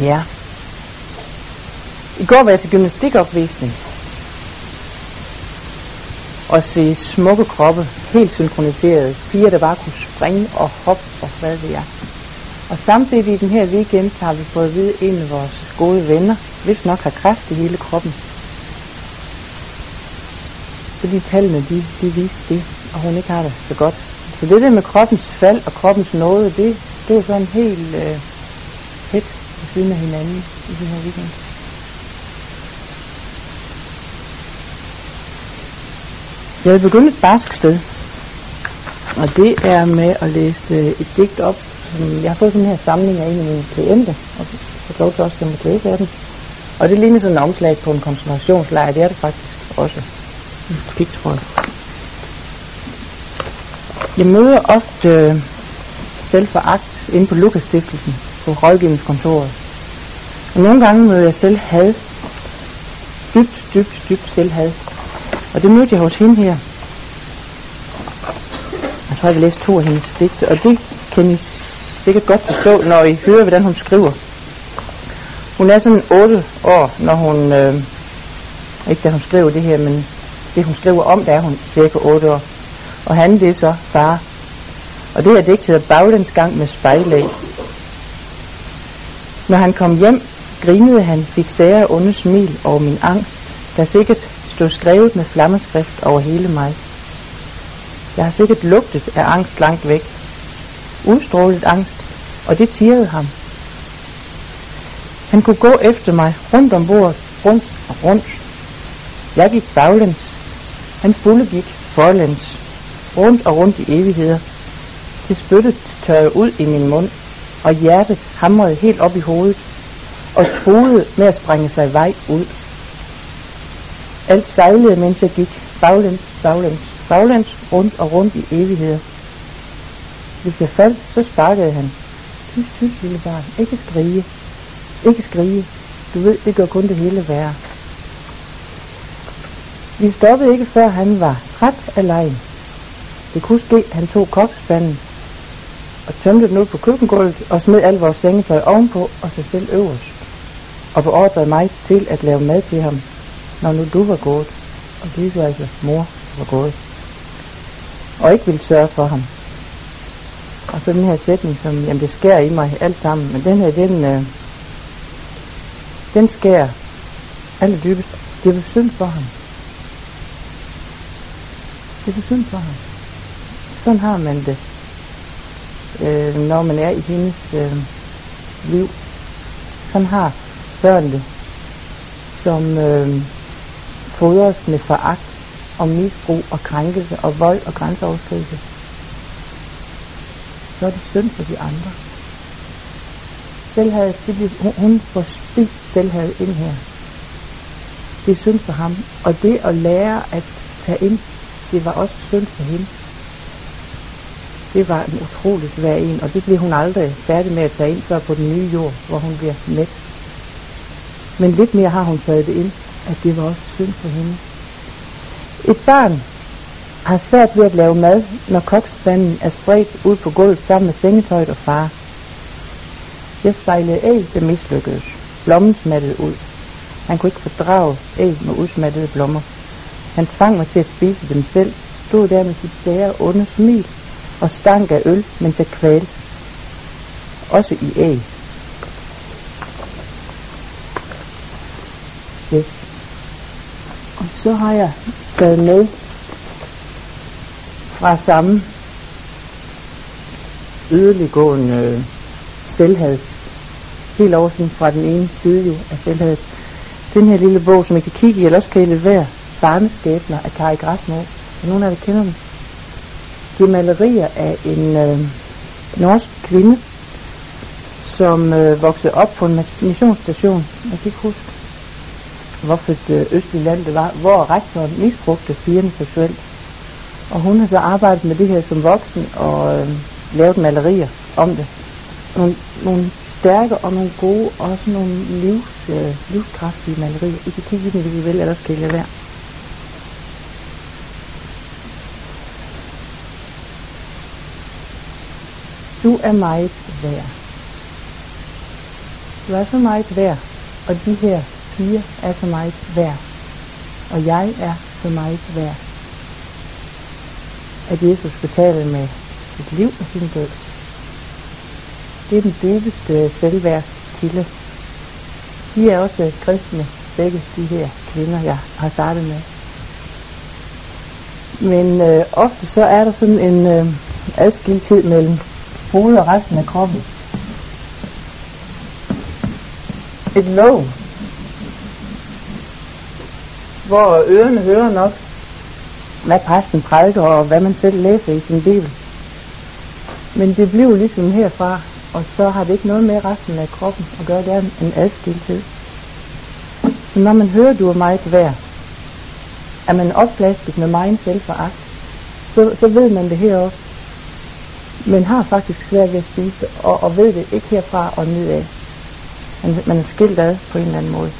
Ja. I går var jeg til gymnastikopvisning og se smukke kroppe, helt synkroniseret. Piger, der bare kunne springe og hoppe og hvad ved jeg. Og samtidig i den her weekend har vi fået at vide, at en af vores gode venner, hvis nok har kræft i hele kroppen. Fordi tallene, de, de viste det, og hun ikke har det så godt. Så det der med kroppens fald og kroppens nåde, det, det er sådan helt øh, tæt ved siden af hinanden i den her weekend. Jeg vil begynde et barsk sted. Og det er med at læse et digt op. Jeg har fået sådan her samling af en af mine klienter, og jeg får lov til også at læse af den. Og det ligner sådan en omslag på en koncentrationslejr. Det er det faktisk også. Kig, tror jeg. Jeg møder ofte øh, selvforagt inde på Lukas Stiftelsen på rådgivningskontoret. Og nogle gange møder jeg selv had. Dybt, dybt, dybt selvhad. Og det mødte jeg hos hende her. Jeg tror, jeg vil læse to af hendes digte, og det kan I sikkert godt forstå, når I hører, hvordan hun skriver. Hun er sådan 8 år, når hun, øh, ikke da hun skriver det her, men det hun skriver om, der er hun cirka 8 år. Og han, det er så far. Og det her digt hedder Baglandsgang med spejlæg. Når han kom hjem, grinede han sit sære onde smil over min angst, der sikkert stod skrevet med flammeskrift over hele mig. Jeg har sikkert lugtet af angst langt væk. Udstrålet angst, og det tirrede ham. Han kunne gå efter mig rundt om bordet, rundt og rundt. Jeg gik baglæns. Han fulde gik forlæns, rundt og rundt i evigheder. Det spyttet tørrede ud i min mund, og hjertet hamrede helt op i hovedet, og troede med at sprænge sig vej ud. Alt sejlede, mens jeg gik baglæns, baglæns, baglæns, rundt og rundt i evigheder. Hvis jeg faldt, så sparkede han. Tys, tys, lille barn. Ikke skrige. Ikke skrige. Du ved, det gør kun det hele værre. Vi stoppede ikke, før han var træt af lejen. Det kunne ske, han tog kokspanden og tømte den ud på køkkengulvet og smed al vores sengetøj ovenpå og sig selv øverst. Og beordrede mig til at lave mad til ham, når nu du var gået. Og det var altså mor var gået. Og ikke ville sørge for ham. Og så den her sætning, som jamen, det skærer i mig alt sammen. Men den her, den, øh, den skærer aller dybest. Det var synd for ham. Det var synd for ham. Sådan har man det, øh, når man er i hendes øh, liv. Sådan har børn det, som øh, fodres med foragt og misbrug og krænkelse og vold og grænseoverskridelse. Så er det synd for de andre. Selvhavet, det bliver, hun, hun får spist selvhavet ind her. Det er synd for ham. Og det at lære at tage ind, det var også synd for hende. det var en utrolig svær en, og det bliver hun aldrig færdig med at tage ind før på den nye jord, hvor hun bliver mæt. Men lidt mere har hun taget det ind, at det var også synd for hende. Et barn har svært ved at lave mad, når kokspanden er spredt ud på gulvet sammen med sengetøjet og far. Jeg spejlede æg, der mislykkedes. Blommen smattede ud. Han kunne ikke fordrage æg med udsmattede blommer. Han tvang mig til at spise dem selv, stod der med sit sære onde smil og stank af øl, mens jeg kvalte. Også i æg. Yes. Og så har jeg taget med fra samme yderliggående øh, selvhed. Helt over sådan fra den ene side jo af selvhed. Den her lille bog, som I kan kigge i, eller også kan I levere, Barneskæbner af Kari Græsmo. Er nogen af jer kender den? Det er malerier af en øh, norsk kvinde, som øh, voksede op på en missionsstation. Jeg kan ikke huske, hvorfor det øh, østlige land det var, hvor rektoren misbrugte pigerne seksuelt. Og hun har så arbejdet med det her som voksen og øh, lavet malerier om det. Nogle, nogle stærke og nogle gode og også nogle livs, øh, livskraftige malerier. I kan kigge i dem, hvis I vil, ellers kan I lade være. Du er meget værd. Du er så meget værd, og de her piger er så meget værd. Og jeg er så meget værd. At Jesus betaler med sit liv og sin død. Det er den dybeste selvværdskilde. De er også kristne, begge de her kvinder, jeg har startet med. Men øh, ofte så er der sådan en øh, adskilthed mellem hovedet og resten af kroppen. Et låg hvor ørerne hører nok, hvad præsten prædiker og hvad man selv læser i sin bibel. Men det bliver ligesom herfra, og så har det ikke noget med resten af kroppen at gøre, det er en adskilthed. Så når man hører, du er meget værd, er man opflasket med meget selvforagt, så, så ved man det heroppe men har faktisk svært ved at spise det, og, og ved det ikke herfra og nedad. Man, man er skilt ad på en eller anden måde.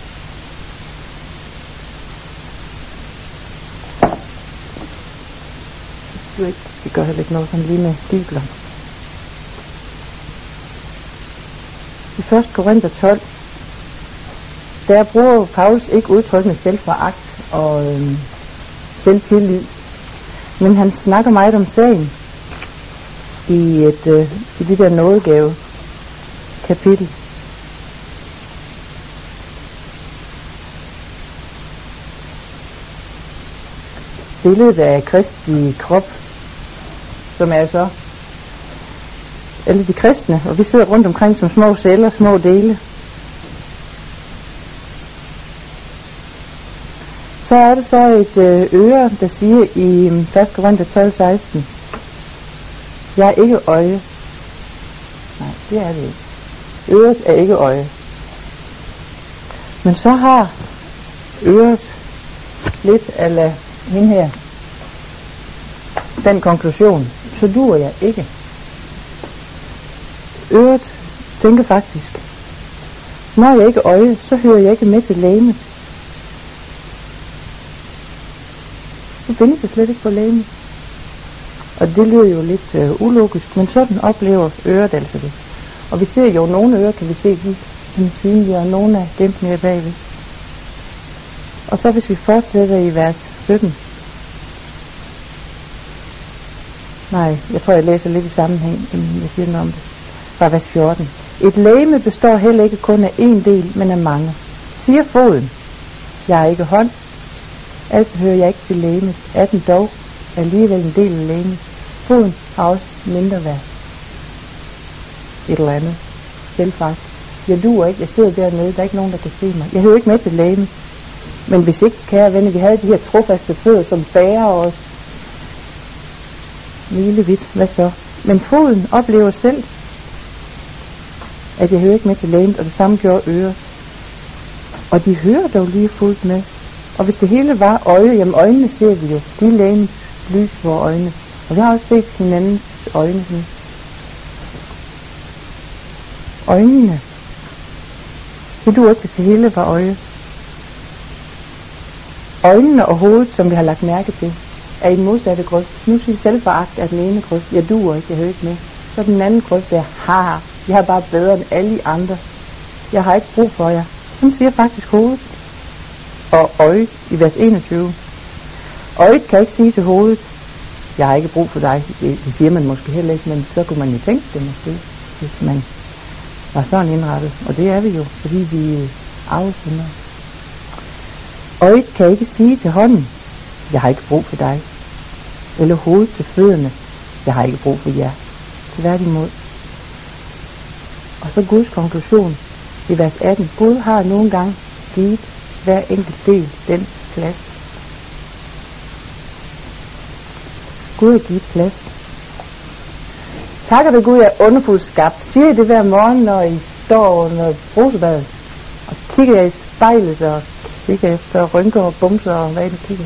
Vi gør heller ikke noget sådan lige med bibler. I 1. Korinther 12, der bruger Paulus ikke udtrykkende selvforagt og øh, selvtillid, men han snakker meget om sagen, i, et, øh, i det der nådegave kapitel. Billedet af Kristi krop, som er så alle de kristne, og vi sidder rundt omkring som små celler, små dele. Så er det så et øh, øre, der siger i mm, 1. Korinther 12, 16, jeg er ikke øje. Nej, det er det ikke. Øret er ikke øje. Men så har øret lidt af hende her den konklusion, så duer jeg ikke. Øret tænker faktisk, når jeg ikke øje, så hører jeg ikke med til lægemet. Så findes jeg slet ikke på lægemet. Og det lyder jo lidt øh, ulogisk, men sådan oplever øret altså det. Og vi ser jo, nogle ører kan vi se, de er synlige, og nogle er gemt mere bagved. Og så hvis vi fortsætter i vers 17. Nej, jeg tror, jeg læser lidt i sammenhæng, inden jeg siger noget om det. Fra vers 14. Et læme består heller ikke kun af en del, men af mange. Siger foden, jeg er ikke hånd, altså hører jeg ikke til lægemet, er den dog alligevel en del af lægemet. Foden har også mindre værd. Et eller andet. Selvfagt. Jeg duer ikke. Jeg sidder dernede. Der er ikke nogen, der kan se mig. Jeg hører ikke med til lægen. Men hvis ikke, kære venner, vi havde de her trofaste fødder, som bærer os milevidt, hvad så? Men foden oplever selv, at jeg hører ikke med til lægen, og det samme gjorde øret. Og de hører dog lige fuldt med. Og hvis det hele var øje, jamen øjnene ser vi jo. De er lægens lys for øjnene. Og vi har også set hinandens øjne sådan. Øjnene. Det du ikke, hvis det hele var øje. Øjnene og hovedet, som vi har lagt mærke til, er i den modsatte grøft. Nu siger selvforagt er den ene grøft. Jeg duer ikke, jeg hører ikke med. Så den anden grøft er, har. Jeg har bare bedre end alle de andre. Jeg har ikke brug for jer. Sådan siger faktisk hovedet. Og øjet i vers 21. Øjet kan ikke sige til hovedet, jeg har ikke brug for dig. Det, siger man måske heller ikke, men så kunne man jo tænke det måske, hvis man var sådan indrettet. Og det er vi jo, fordi vi er arvesyndere. Øjet kan ikke sige til hånden, jeg har ikke brug for dig. Eller hovedet til fødderne, jeg har ikke brug for jer. Tværtimod. Og så Guds konklusion i vers 18. Gud har nogle gange givet hver enkelt del den plads. Gud har givet plads. Takker dig Gud, jeg er underfuldt skabt. Siger I det hver morgen, når I står under brusebadet? Og kigger jeg i spejlet og kigger efter rynker og bumser og hvad I kigger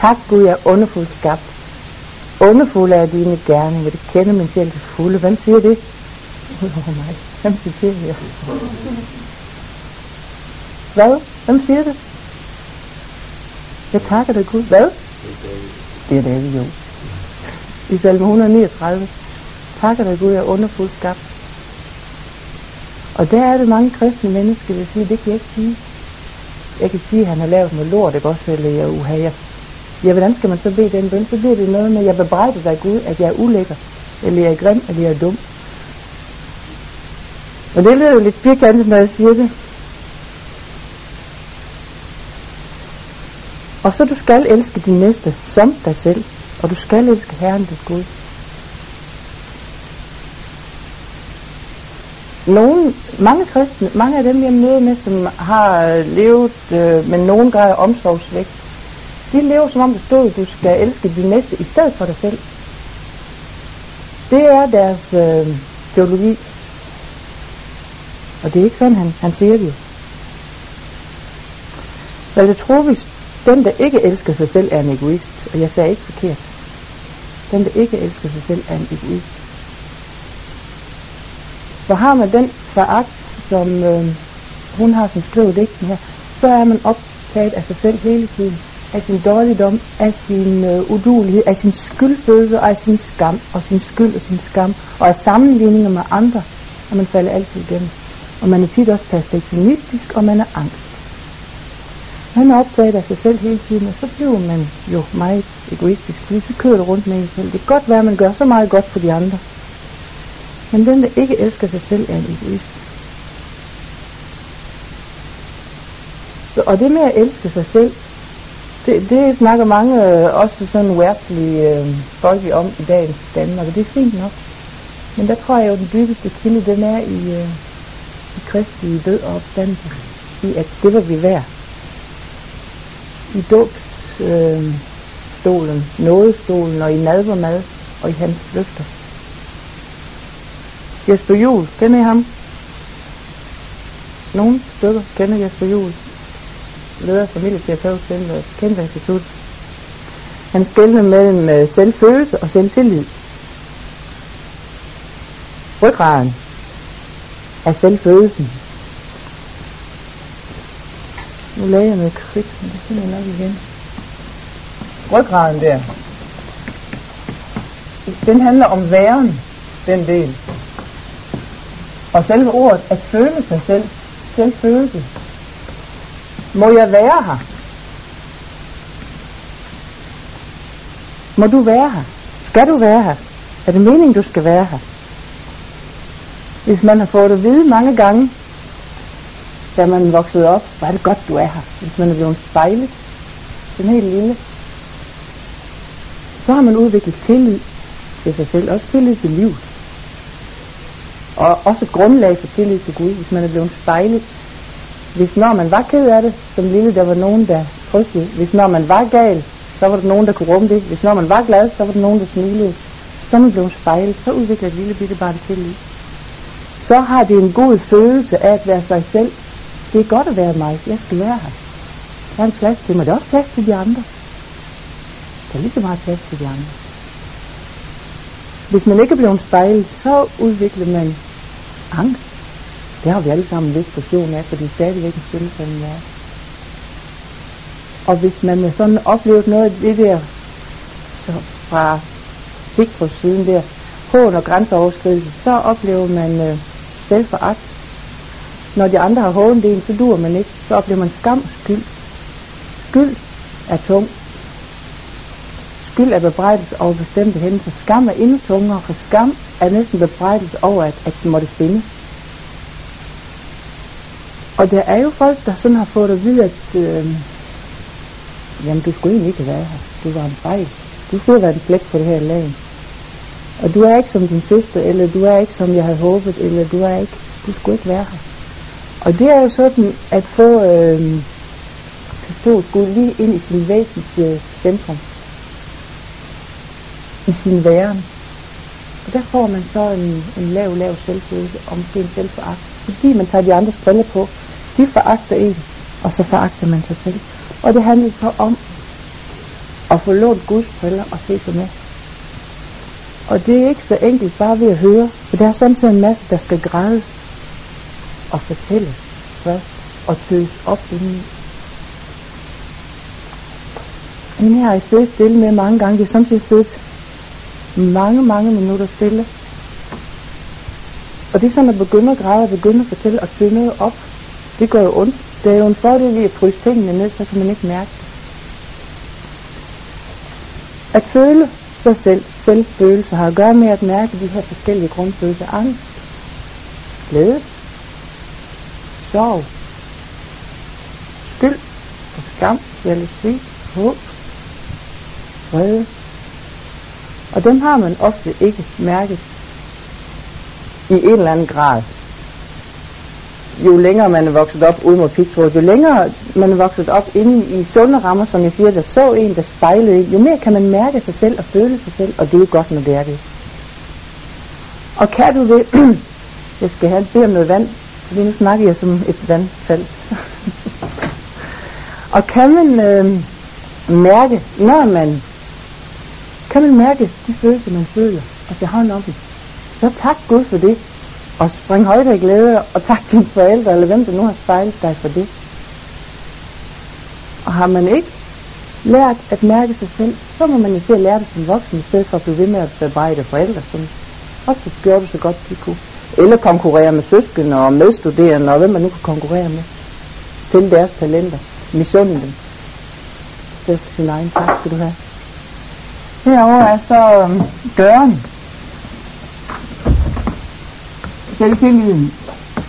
Tak Gud, jeg er underfuldt skabt. Underfuld er dine gerninger, det kender min sjæl til fulde. Hvem siger det? Udover oh, mig. Hvem siger det? Hvad? Hvem siger det? Jeg takker dig Gud. Hvad? Det er David jo. I salme 139. Takker dig Gud, jeg er underfuldt skabt. Og der er det mange kristne mennesker, der siger, det kan jeg ikke sige. Jeg kan sige, at han har lavet noget lort, ikke også, eller jeg uha, uha, Ja, hvordan skal man så bede den bøn? Så bliver det noget med, at jeg bebrejder dig Gud, at jeg er ulækker, eller jeg er grim, eller jeg er dum. Og det lyder jo lidt firkantet, når jeg siger det. Og så du skal elske din næste som dig selv, og du skal elske Herren dit Gud. Nogle, mange kristne, mange af dem jeg møder med, som har levet øh, med nogen grad af omsorgsvægt, de lever som om det stod, at du skal elske din næste i stedet for dig selv. Det er deres øh, teologi. Og det er ikke sådan, han, han siger det. Så jeg tror, hvis den, der ikke elsker sig selv, er en egoist. Og jeg sagde ikke forkert. Den, der ikke elsker sig selv, er en egoist. Så har man den foragt, som øh, hun har som skriver digten her, så er man optaget af sig selv hele tiden af sin dårligdom, af sin øh, udulighed, af sin skyldfølelse og af sin skam, og sin skyld og sin skam, og af sammenligninger med andre, og man falder altid igennem. Og man er tit også perfektionistisk, og man er angst. Man er optaget af sig selv hele tiden, og så bliver man jo meget egoistisk, fordi så kører det rundt med en selv. Det kan godt være, at man gør så meget godt for de andre. Men den, der ikke elsker sig selv, er en egoist. Så, og det med at elske sig selv, det, det snakker mange øh, også sådan værtslige øh, folk om i dagens Danmark, og det er fint nok. Men der tror jeg jo, den dybeste kilde, den er i, øh, i Kristi død og opstandelse. I at det var vi værd. I dåbsstolen, øh, stolen, nådestolen og i nadvermad og i hans løfter. Jesper Juhl, kender I ham? Nogle stykker kender Jesper Juhl leder familieterapeut til øh, Kæmpe Institut. Han skældner mellem øh, selvfølelse og selvtillid. Ryggraden er selvfølelsen. Nu lagde jeg noget kridt, men det finder jeg nok igen. Ryggraden der. Den handler om væren, den del. Og selve ordet at føle sig selv, selvfølelse, må jeg være her? Må du være her? Skal du være her? Er det meningen, du skal være her? Hvis man har fået det at vide mange gange, da man voksede op, hvor er det godt, du er her. Hvis man er blevet spejlet, den helt lille, så har man udviklet tillid til sig selv, også tillid til livet. Og også et grundlag for tillid til Gud, hvis man er blevet spejlet hvis når man var ked af det, som lille, der var nogen, der trøstede. Hvis når man var gal, så var der nogen, der kunne rumme det. Hvis når man var glad, så var der nogen, der smilede. Så man blev spejlet, så udvikler et lille bitte barn tillid. Så har det en god følelse af at være sig selv. Det er godt at være mig, jeg skal være her. Der er en plads til mig, der er også plads til de andre. Der er lige så meget plads til de andre. Hvis man ikke er blevet spejlet, så udvikler man angst. Det har vi alle sammen en vis portion af, for det er stadigvæk en stillestående verden. Og hvis man har sådan oplevet noget af det der, så fra Bigfoot siden der, hån og grænseoverskridelse, så oplever man øh, selvforagt. Når de andre har hånet en, så dur man ikke. Så oplever man skam og skyld. Skyld er tung. Skyld er bebrejdelse over bestemte hændelser. Skam er endnu tungere, for skam er næsten bebrejdelse over, at, at den måtte findes. Og der er jo folk, der sådan har fået at vide, at øh, jamen, du skulle egentlig ikke have været her. Du var en fejl. Du skulle have været en blæk på det her lag. Og du er ikke som din søster, eller du er ikke som jeg havde håbet, eller du er ikke, du skulle ikke være her. Og det er jo sådan at få øh, forstået Gud lige ind i sin væsentlige øh, centrum. I sin væren. Og der får man så en, en lav, lav selvfølelse, og måske en selvforagt. Fordi man tager de andres briller på. De foragter en, og så foragter man sig selv. Og det handler så om at få lånt Guds briller og se sig med. Og det er ikke så enkelt bare ved at høre, for der er samtidig en masse, der skal grædes og fortælles først og tøs op inden. Men her har jeg siddet stille med mange gange. Det er samtidig siddet mange, mange minutter stille. Og det er sådan at begynde at græde og begynde at fortælle og tømme op. Det går jo ondt. Det er jo en fordel i at fryse tingene ned, så kan man ikke mærke det. At føle sig selv, selvfølelse, har at gøre med at mærke de her forskellige grundfølelser. Angst, glæde, sorg, skyld, skam, jalousi, håb, vrede. Og dem har man ofte ikke mærket i en eller anden grad jo længere man er vokset op uden mod pigtråd, jo længere man er vokset op inde i sunde rammer, som jeg siger, der så en, der spejlede en, jo mere kan man mærke sig selv og føle sig selv, og det er jo godt, når det er det. Og kan du det, jeg skal have bede om noget vand, fordi nu snakker jeg som et vandfald. og kan man øh, mærke, når man, kan man mærke de følelser, man føler, og tage hånd om dem, så tak Gud for det, og spring højt af glæde, og tak dine forældre, eller hvem der nu har spejlet dig for det. Og har man ikke lært at mærke sig selv, så må man jo se at lære det som voksen, i stedet for at blive ved med at bebrejde forældre, som også gjorde det så godt de kunne. Eller konkurrere med søskende og medstuderende, og hvem man nu kan konkurrere med. Finde deres talenter. Misunde dem. Det er sin egen tak, skal du have. Herover er så um, døren selvtilliden,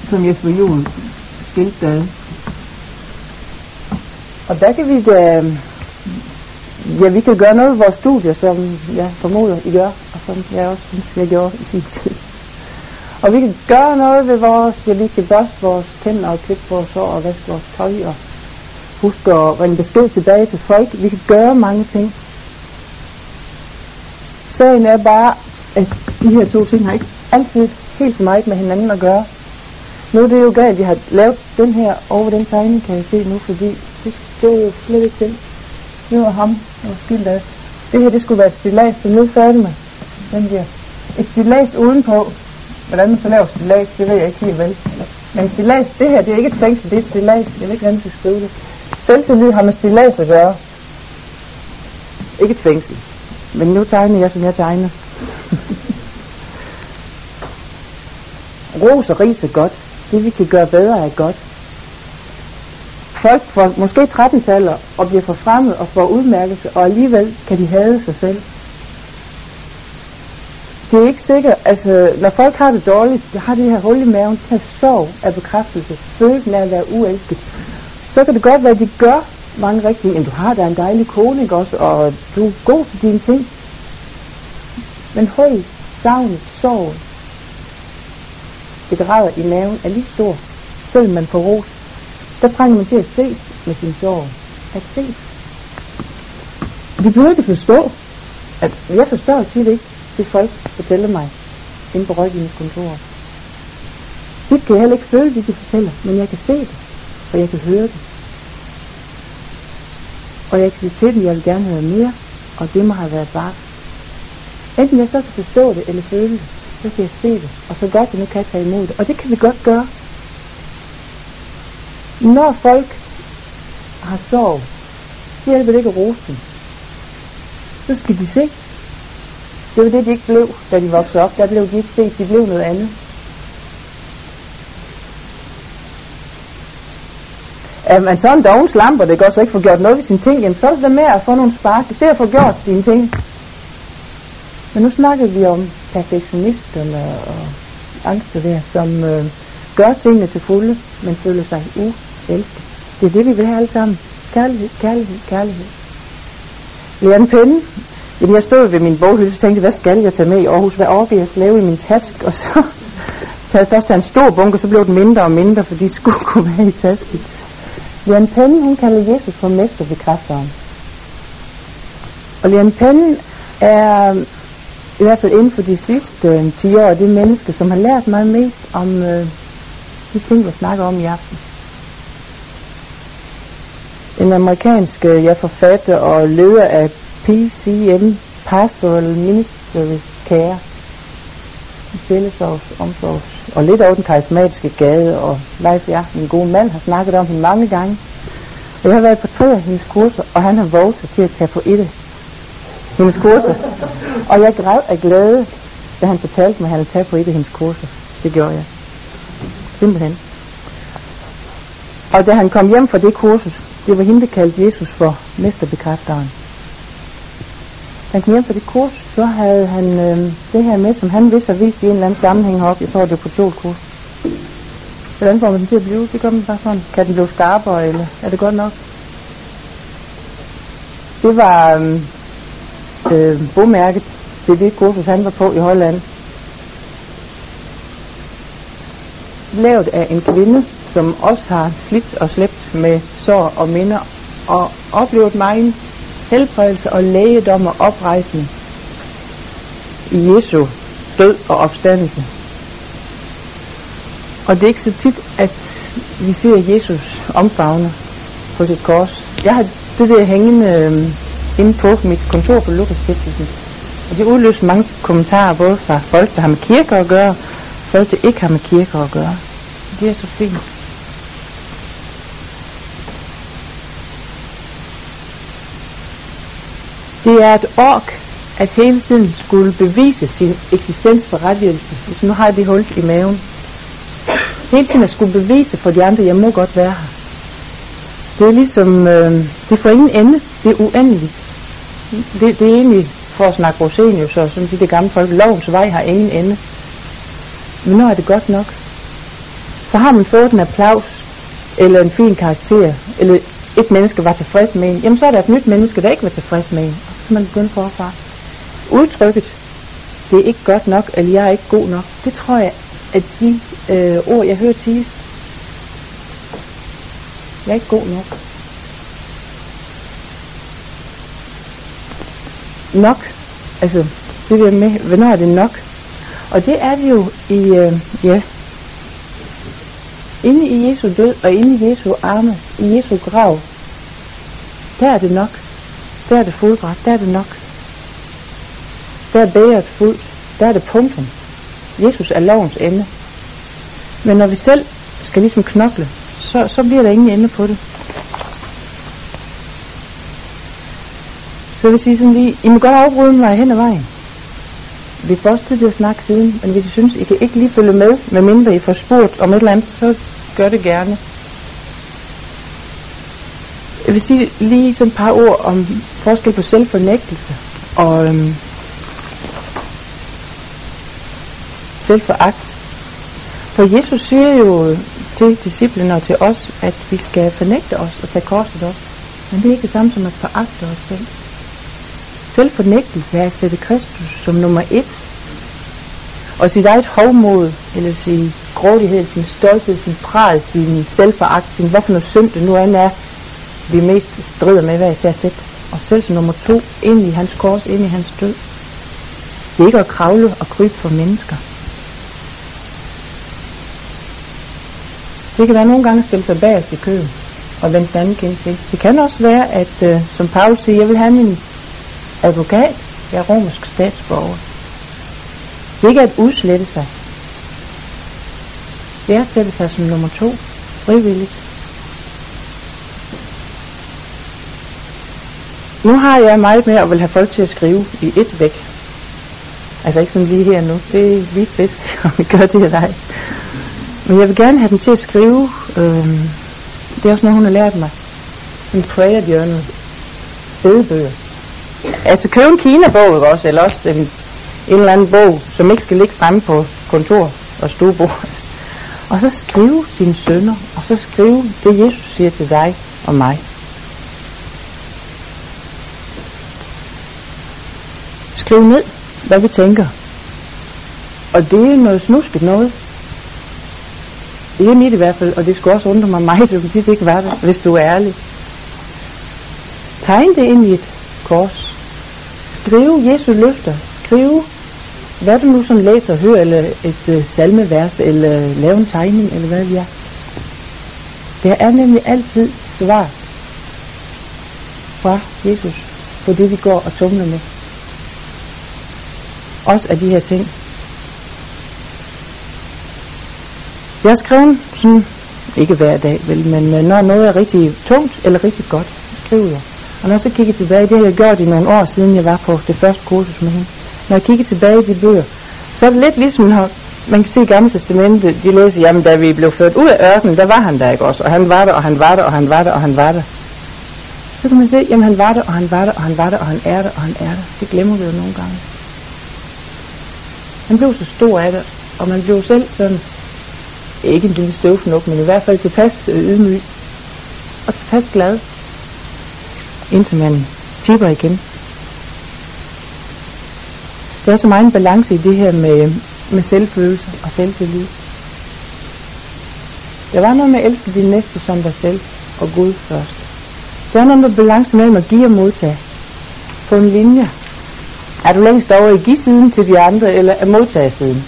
som Jesper Juhl skilte ad. Og der kan vi da, ja, vi kan gøre noget ved vores studier, som jeg formoder, I gør, og som jeg også synes, jeg gjorde i sin tid. Og vi kan gøre noget ved vores, ja, vi kan børste vores tænder og klippe vores hår og vaske vores tøj og huske at ringe besked tilbage til folk. Vi kan gøre mange ting. Sagen er bare, at de her to ting har ikke altid helt så meget med hinanden at gøre. Nu er det jo galt, vi har lavet den her over den tegning, kan jeg se nu, fordi det, det er jo slet ikke den. Det var ham, der var skilt af. Det her, det skulle være et stilas, så nu er færdig med den der. Et stilas udenpå. Hvordan man så laver stilas, det ved jeg ikke helt vel. Men stilas, det her, det er ikke et fængsel, det er et stilas. Jeg ved ikke, hvordan du skrive det. Selvtillid har med stilas at gøre. Ikke et fængsel. Men nu tegner jeg, som jeg tegner. Ros og ris er godt. Det vi kan gøre bedre er godt. Folk får måske 13 taler og bliver forfremmet og får udmærkelse, og alligevel kan de hade sig selv. Det er ikke sikkert, altså når folk har det dårligt, de har det her hul i maven, kan sorg af bekræftelse, følelsen af at være uelsket, så kan det godt være, at de gør mange rigtige, men du har da en dejlig kone, ikke også, og du er god for dine ting. Men hul, savnet, et bedraget i maven er lige stor, selvom man får ros. Der trænger man til at ses med sin sorg. At ses. Vi behøver ikke forstå, at jeg forstår tit ikke, det folk fortæller mig inde på rådgivningskontoret. Det kan jeg heller ikke føle, det de fortæller, men jeg kan se det, og jeg kan høre det. Og jeg kan sige til dem, jeg vil gerne høre mere, og det må have været bare. Enten jeg så kan forstå det eller føle det, så kan jeg se det, og så godt jeg nu kan tage imod det. Og det kan vi godt gøre. Når folk har sorg, så hjælper det ikke at rose dem. Så skal de ses. Det var det, de ikke blev, da de voksede op. Der blev de ikke set, de blev noget andet. Er man så en doven slamper, det går så ikke få gjort noget ved sine ting, jamen så er det med at få nogle spark. Det er at få gjort dine ting. Men nu snakker vi om perfektionisterne og angster der, som øh, gør tingene til fulde, men føler sig uelsket. Det er det, vi vil have alle sammen. Kærlighed, kærlighed, kærlighed. Leon Penne, jamen jeg stod ved min boghylde, og tænkte hvad skal jeg tage med i Aarhus? Hvad overgiver jeg lave i min taske? Og så tager jeg først en stor bunke, så blev den mindre og mindre, fordi det skulle kunne være i tasken. Leon Penne, hun kalder Jesus for mesterbekræfteren. Og Leon Penne er i hvert fald inden for de sidste øh, 10 år, det menneske, som har lært mig mest om øh, de ting, jeg snakker om i aften. En amerikansk øh, jeg forfatter og leder af PCM, Pastoral Ministry Care, fællesovs, omsorgs, og lidt over den karismatiske gade, og Leif ja, min gode mand, har snakket om hende mange gange. Og jeg har været på tre af hendes kurser, og han har våget sig til at tage på et af hendes kurser. Og jeg græd af glæde, da han fortalte mig, at han havde taget på et af hendes kurser. Det gjorde jeg. Simpelthen. Og da han kom hjem fra det kursus, det var hende, der kaldte Jesus for mesterbekræfteren. Da han kom hjem fra det kursus, så havde han øh, det her med, som han vidste har vist i en eller anden sammenhæng heroppe. Jeg tror, det var på kurs. Hvordan får man den til at blive? Det gør man bare sådan. Kan den blive skarpere, eller er det godt nok? Det var øh, øh, bomærket til det kursus, han var på i Holland. Lavet af en kvinde, som også har slidt og slæbt med sår og minder, og oplevet meget helbredelse og lægedom og oprejsning i Jesu død og opstandelse. Og det er ikke så tit, at vi ser Jesus omfavne på sit kors. Jeg har det der hængende øh, inde på mit kontor på Lukas Stiftelsen. Og det udløste mange kommentarer, både fra folk, der har med kirker at gøre, og folk, der ikke har med kirker at gøre. Det er så fint. Det er et ork, at hele tiden skulle bevise sin eksistensberettigelse, hvis nu har det hul i maven. Hele tiden at skulle bevise for de andre, jeg må godt være her. Det er ligesom, øh, det får ingen ende, det er uendeligt. Det, det er egentlig, for at snakke Rosenius og sådan de, de gamle folk, lovens vej har ingen ende. Men når er det godt nok. Så har man fået en applaus, eller en fin karakter, eller et menneske var tilfreds med en, jamen så er der et nyt menneske, der ikke var tilfreds med en. Og så kan man begynde forfra. Udtrykket, det er ikke godt nok, eller jeg er ikke god nok, det tror jeg, at de øh, ord, jeg hører til, jeg er ikke god nok. Nok, altså det der med, hvornår er det nok? Og det er det jo i, øh, ja, inde i Jesu død og inde i Jesu arme, i Jesu grav, der er det nok. Der er det fuldbragt, der er det nok. Der er bæret fuldt, der er det punktum. Jesus er lovens ende. Men når vi selv skal ligesom knokle, så, så bliver der ingen ende på det. Så jeg vil sige sådan lige, I må godt afbryde mig hen ad vejen. Vi får også tid til at snakke siden, men hvis I synes, I kan ikke lige følge med, medmindre I får spurgt om et eller andet, så gør det gerne. Jeg vil sige lige sådan et par ord om forskel på selvfornægtelse og øhm, selvforagt. For Jesus siger jo til disciplene og til os, at vi skal fornægte os og tage korset op. Men det er ikke det samme som at foragte os selv. Selvfornægtelse er at sætte Kristus som nummer et. Og sit eget hovmod, eller sin grådighed, sin stolthed, sin pral, sin selvforagt, sin hvad for noget synd det nu end er, vi mest strider med hver især sæt. Og selv som nummer to, ind i hans kors, ind i hans død. Det er ikke at kravle og krybe for mennesker. Det kan være nogle gange at stille sig bag i køen og vende den anden kind til. Det kan også være, at øh, som Paul siger, jeg vil have min advokat, jeg er romersk statsborger. Det er ikke at udslette sig. Det er at sætte sig som nummer to, frivilligt. Nu har jeg meget mere at vil have folk til at skrive i et væk. Altså ikke sådan lige her nu. Det er lige fedt, om vi gør det eller ej. Men jeg vil gerne have dem til at skrive. Øh, det er også noget, hun har lært mig. En prayer journal. Bedebøger. Altså købe en Kina-bog også, eller også en, en eller anden bog, som ikke skal ligge fremme på kontor og stuebord. Og så skrive sine sønner, og så skrive det, Jesus siger til dig og mig. Skriv ned, hvad vi tænker. Og det er noget snusket noget. Det er mit i hvert fald, og det skulle også undre mig meget, hvis det ikke var det, hvis du er ærlig. Tegn det ind i et kors. Skrive Jesu løfter. Skrive, hvad du nu som læser hører, eller et øh, salmevers, eller lave en tegning, eller hvad det er. Der er nemlig altid svar fra Jesus på det, vi går og tumler med. Også af de her ting. Jeg skriver sådan, ikke hver dag, vel, men øh, når noget er rigtig tungt eller rigtig godt, skriver jeg. Og når jeg så kigger tilbage, det har jeg gjort i nogle år siden jeg var på det første kursus med hende. Når jeg kigger tilbage i de bøger, så er det lidt ligesom, når man kan se i Gamle Testamentet, de læser, jamen da vi blev ført ud af ørkenen, der var han der ikke også, og han var der, og han var der, og han var der, og han var der. Så kan man se, jamen han var der, og han var der, og han var der, og han er der, og han er der. Det glemmer vi jo nogle gange. Han blev så stor af det, og man blev selv sådan, ikke en lille støvfnuk, men i hvert fald tilpas øh, ydmyg, og tilpas glad indtil man tipper igen. Der er så meget en balance i det her med, med selvfølelse og selvtillid. Der var noget med at elske din næste som dig selv og Gud først. Der er noget med balance mellem at give og modtage. På en linje. Er du længst over i give-siden til de andre, eller er modtagesiden?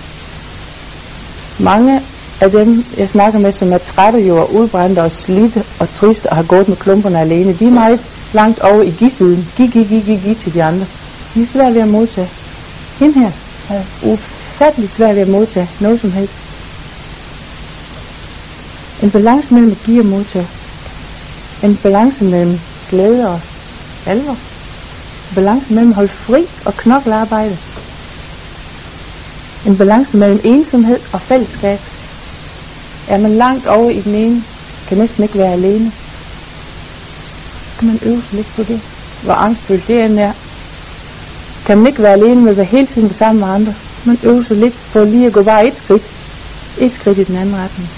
Mange af dem, jeg snakker med, som er trætte jo og udbrændte og slidte og triste og har gået med klumperne alene, de er meget langt over i gisiden. Gi, gi, gi, gi, gi til de andre. De er svært ved at modtage. Hende her er ufattelig svært ved at modtage noget som helst. En balance mellem at give og modtage. En balance mellem glæde og alvor. En balance mellem at holde fri og knokle arbejde. En balance mellem ensomhed og fællesskab. Er man langt over i den ene, kan næsten ikke være alene skal man øve sig lidt på det. Hvor angstfyldt det end er. Kan man ikke være alene med at være hele tiden sammen med andre. Man øver sig lidt på lige at gå bare et skridt. Et skridt i den anden retning.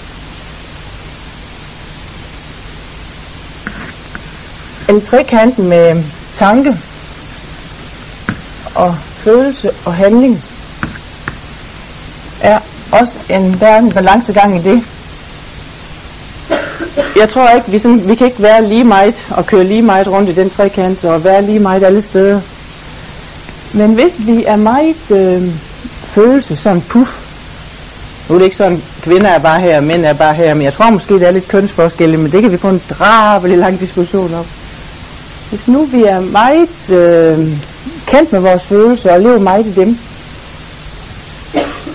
En trekanten med tanke og følelse og handling er også en, der er en balancegang i det jeg tror ikke, vi, sådan, vi kan ikke være lige meget og køre lige meget rundt i den trekant og være lige meget alle steder. Men hvis vi er meget øh, følelse, sådan puff, nu er det ikke sådan, kvinder er bare her, mænd er bare her, men jeg tror måske, der er lidt kønsforskelle, men det kan vi få en drabelig lang diskussion om. Hvis nu vi er meget øh, kendt med vores følelser og lever meget i dem,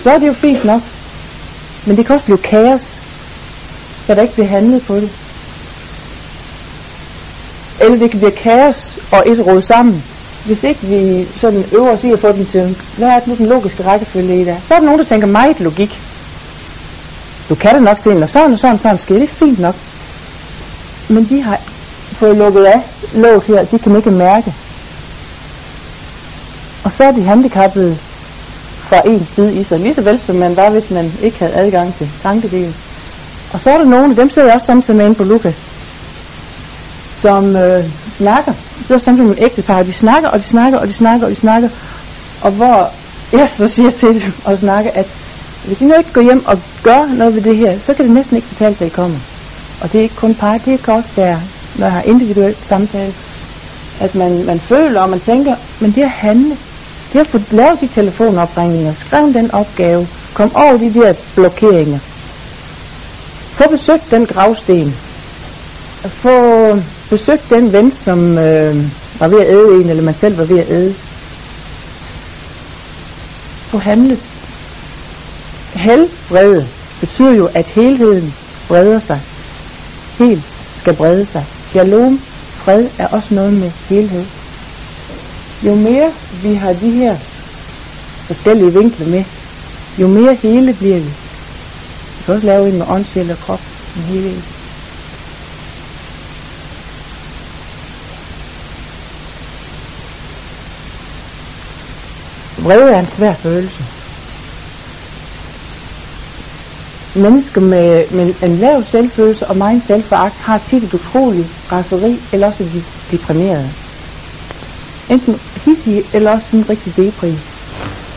så er det jo fint nok. Men det kan også blive kaos så der ikke bliver handlet på det. Eller det kan blive kaos og et råd sammen. Hvis ikke vi sådan øver os i at få den til, hvad er det nu den logiske rækkefølge i det? Så er der nogen, der tænker meget logik. Du kan det nok se, når sådan og sådan, sådan sker. Det er fint nok. Men de har fået lukket af låget her, de kan ikke mærke. Og så er de handicappede fra en side i sig, lige så vel som man var, hvis man ikke havde adgang til tankedelen. Og så er der nogle, dem sidder jeg også samtidig med inde på Lukas, som øh, snakker. Det er samtidig med ægte par, de snakker, og de snakker, og de snakker, og de snakker. Og hvor jeg så siger til dem og snakker, at hvis I nu ikke går hjem og gør noget ved det her, så kan det næsten ikke betale sig, at I kommer. Og det er ikke kun par, det kan også være, når jeg har individuelt samtale, at man, man føler og man tænker, men det at handle, det at få lavet de telefonopringninger, skrive den opgave, kom over de der blokeringer, få besøgt den gravsten. Få besøgt den ven, som øh, var ved at æde en, eller man selv var ved at æde. Få handlet helbrede betyder jo, at helheden breder sig. Helt skal brede sig. Shalom, fred, er også noget med helhed. Jo mere vi har de her forskellige vinkler med, jo mere hele bliver vi. Du kan også lave en med ånd, sjæl og krop, en hele Vrede er en svær følelse. Mennesker med, med en lav selvfølelse og meget selvforagt har tit et utroligt raseri, eller også de deprimerede. Enten hissige, eller også en rigtig depri.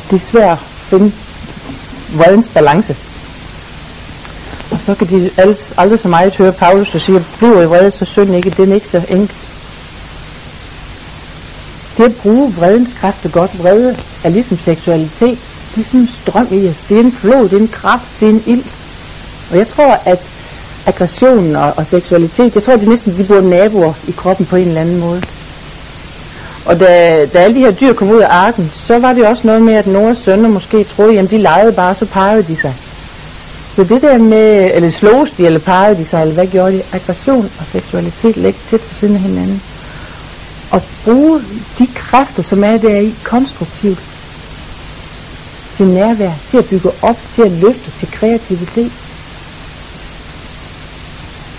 Det er svært at finde vredens balance. Så kan de aldrig så meget høre Paulus og sige, at bliver i vrede, så synd ikke. Det er ikke så enkelt. Det at bruge vredens kræfter godt, vrede er ligesom seksualitet. Det er sådan en strøm i os. Det er en flod, det er en kraft, det er en ild. Og jeg tror, at aggressionen og, og seksualitet, jeg tror, det er næsten, de bor naboer i kroppen på en eller anden måde. Og da, da alle de her dyr kom ud af arken, så var det også noget med, at nogle sønner måske troede, at de legede bare, så pegede de sig. Så det der med, eller slås de, eller parrede de sig, eller hvad gjorde de? Aggression og seksualitet ligger tæt ved siden af hinanden at bruge de kræfter, som er der i, konstruktivt til nærvær, til at bygge op, til at løfte, til kreativitet.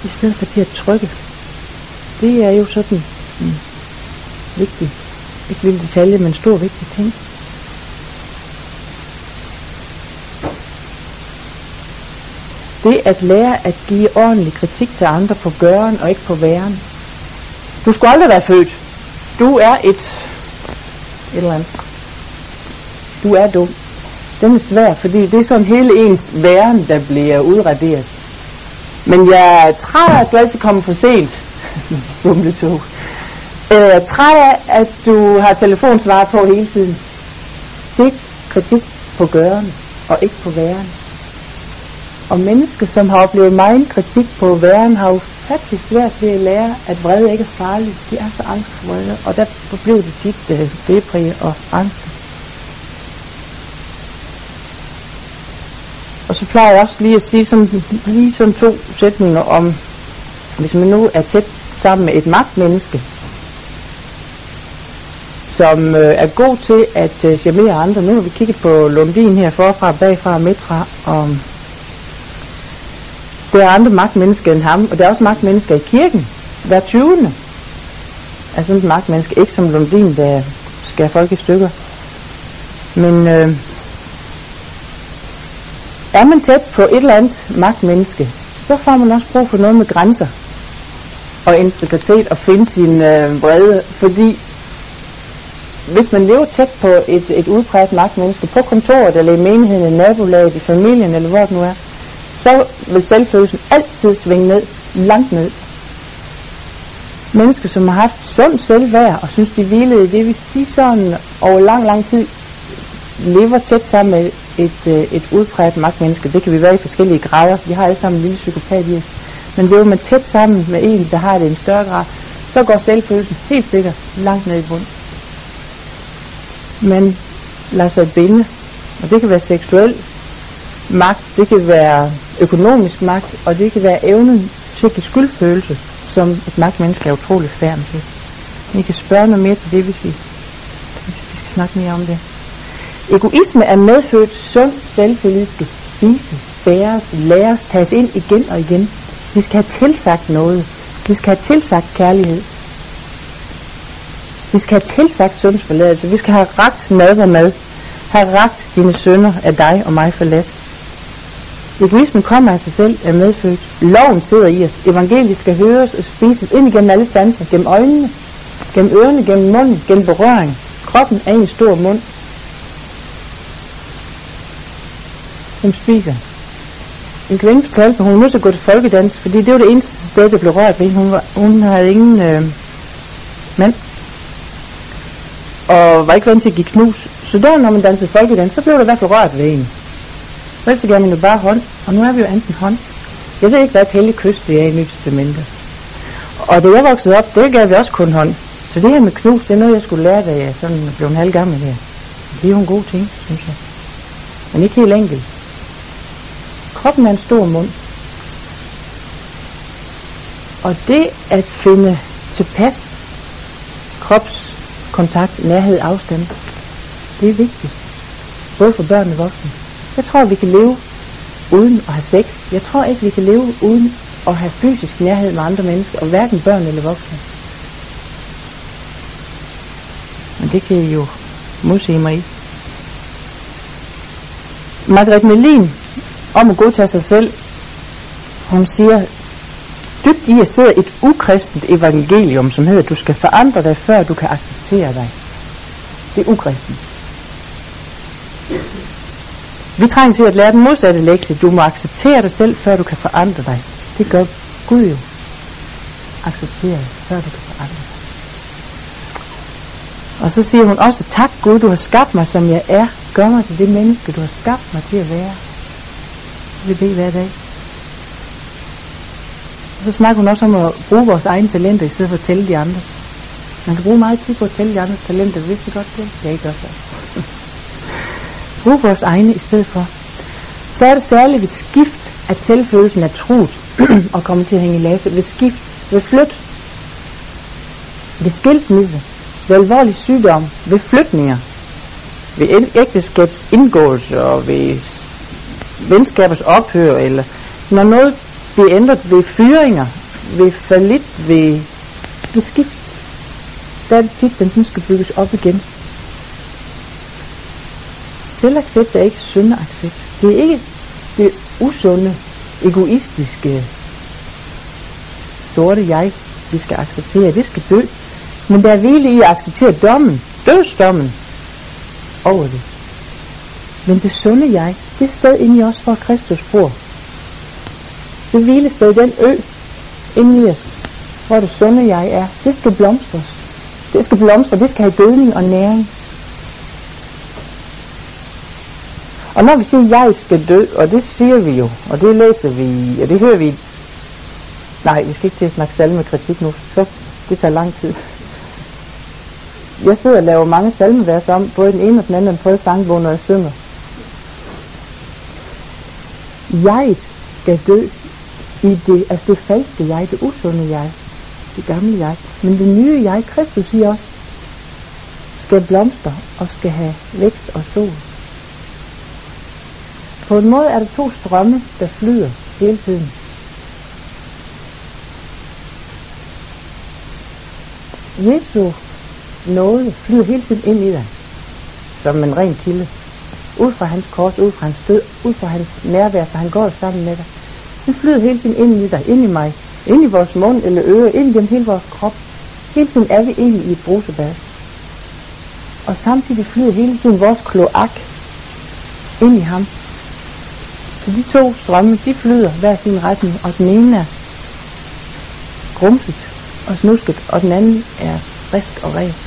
I stedet for til at trykke. Det er jo sådan en vigtig, ikke lille detalje, men stor vigtig ting. Det at lære at give ordentlig kritik til andre på gøren og ikke på væren. Du skulle aldrig være født du er et, et eller andet. Du er dum. Den er svær, fordi det er sådan hele ens væren, der bliver udraderet. Men jeg er træt af, at du altid kommer for sent. Dumle tog. Øh, jeg er træt af, at du har telefonsvaret på hele tiden. Det er kritik på gøren, og ikke på væren. Og mennesker, som har oplevet meget kritik på væren, har jo ufattelig svært ved at lære, at vrede ikke er farligt. De er så angstvrede, og der blev det tit uh, depri og angst. Og så plejer jeg også lige at sige sådan, lige sådan to sætninger om, hvis man nu er tæt sammen med et magtmenneske, som øh, er god til at øh, charmere andre. Nu har vi kigget på Lundin her forfra, bagfra og midtfra, og der er andre magtmennesker end ham, og der er også magtmennesker i kirken. Hver 20. er sådan et magtmenneske, ikke som Lundin, der skærer folk i stykker. Men øh, er man tæt på et eller andet magtmenneske, så får man også brug for noget med grænser og integritet og finde sin øh, brede, fordi hvis man lever tæt på et, et udpræget magtmenneske på kontoret eller i menigheden, i nabolaget, i familien eller hvor det nu er, så vil selvfølelsen altid svinge ned, langt ned. Mennesker, som har haft sund selvværd og synes, de hvilede i det, hvis de sådan over lang, lang tid lever tæt sammen med et, øh, et udpræget magtmenneske, det kan vi være i forskellige grader, vi har alle sammen en lille psykopat i os, men lever man tæt sammen med en, der har det i en større grad, så går selvfølelsen helt sikkert langt ned i bund. Men lader sig binde, og det kan være seksuelt, magt, det kan være økonomisk magt, og det kan være evnen til at give skyldfølelse, som et magtmenneske er utrolig færdig til. I kan spørge noget mere til det, hvis vi, hvis vi skal snakke mere om det. Egoisme er medfødt sund selvfølgelig skal spises, bæres, læres, tages ind igen og igen. Vi skal have tilsagt noget. Vi skal have tilsagt kærlighed. Vi skal have tilsagt sundsforladelse. Vi skal have ragt mad og mad. Have ragt dine sønder af dig og mig forladt. Egoismen kommer af sig selv, er medfødt. Loven sidder i os. Evangeliet skal høres og spises ind igennem alle sanser. Gennem øjnene, gennem ørerne, gennem munden, gennem berøring. Kroppen er en stor mund. Som spiser. En kvinde fortalte mig, hun nu gå til folkedans, fordi det var det eneste sted, der blev rørt ved. Hun, var, hun havde ingen øh, mand. Og var ikke vant til at give knus. Så der, når man dansede folkedans, så blev der i hvert fald rørt ved en. Første gav man jo bare hånd, og nu er vi jo anden hånd. Jeg ved ikke, hvad et heldigt kys det er i Nyt Testamentet. Og da jeg voksede op, det gav vi også kun hånd. Så det her med knus, det er noget, jeg skulle lære, da jeg sådan blev en halv gammel her. Det er jo en god ting, synes jeg. Men ikke helt enkelt. Kroppen er en stor mund. Og det at finde tilpas kropskontakt, nærhed, afstand, det er vigtigt. Både for børn og voksne. Jeg tror, vi kan leve uden at have sex. Jeg tror ikke, vi kan leve uden at have fysisk nærhed med andre mennesker, og hverken børn eller voksne. Men det kan I jo modse mig i. Margrethe Melin, om at godtage sig selv, hun siger, dybt i at sidde et ukristent evangelium, som hedder, du skal forandre dig, før du kan acceptere dig. Det er ukristent. Vi trænger til at lære den modsatte lektie. Du må acceptere dig selv, før du kan forandre dig. Det gør Gud jo. Acceptere dig, før du kan forandre dig. Og så siger hun også, tak Gud, du har skabt mig, som jeg er. Gør mig til det menneske, du har skabt mig til at være. Det vil bede hver dag. Og så snakker hun også om at bruge vores egne talenter, i stedet for at tælle de andre. Man kan bruge meget tid på at tælle de andres talenter, hvis det godt det. Jeg ikke gør så bruge vores egne i stedet for. Så er det særligt ved skift, at selvfølelsen er truet og kommer til at hænge i lasse. Ved skift, ved flyt, ved skilsmisse, ved alvorlig sygdom, ved flytninger, ved ægteskabs indgåelse og ved venskabers ophør, eller når noget bliver ændret ved fyringer, ved falit, ved, ved skift, der er det tit, den sådan skal bygges op igen. Selvaccept er ikke syndeaccept. Det er ikke det usunde, egoistiske, sorte jeg, vi skal acceptere. Det skal dø. Men der er hvile i at acceptere dommen, dødsdommen, over det. Men det sunde jeg, det er sted inde i os, hvor Kristus bor. Det hvilested, den ø inde i os, hvor det sunde jeg er, det skal blomstres. Det skal blomstre, det skal have gødning og næring. Og når vi siger, at jeg skal dø, og det siger vi jo, og det læser vi, og det hører vi, nej, vi skal ikke til at snakke salmekritik nu, så det tager lang tid. Jeg sidder og laver mange salmevers om, både den ene og den anden, den tredje sangbog, når jeg synger. Jeg skal dø i det, altså det falske jeg, det usunde jeg, det gamle jeg. Men det nye jeg, Kristus siger også, skal blomstre og skal have vækst og sol. På en måde er der to strømme, der flyder hele tiden. Jesu noget flyder hele tiden ind i dig, som en ren kilde. Ud fra hans kors, ud fra hans død, ud fra hans nærvær, for han går sammen med dig. Den flyder hele tiden ind i dig, ind i mig, ind i vores mund eller øre, ind gennem hele vores krop. Hele tiden er vi egentlig i et brusebad. Og samtidig flyder hele tiden vores kloak ind i ham. Så de to strømme, de flyder hver sin retning, og den ene er grumset og snusket, og den anden er frisk og ren.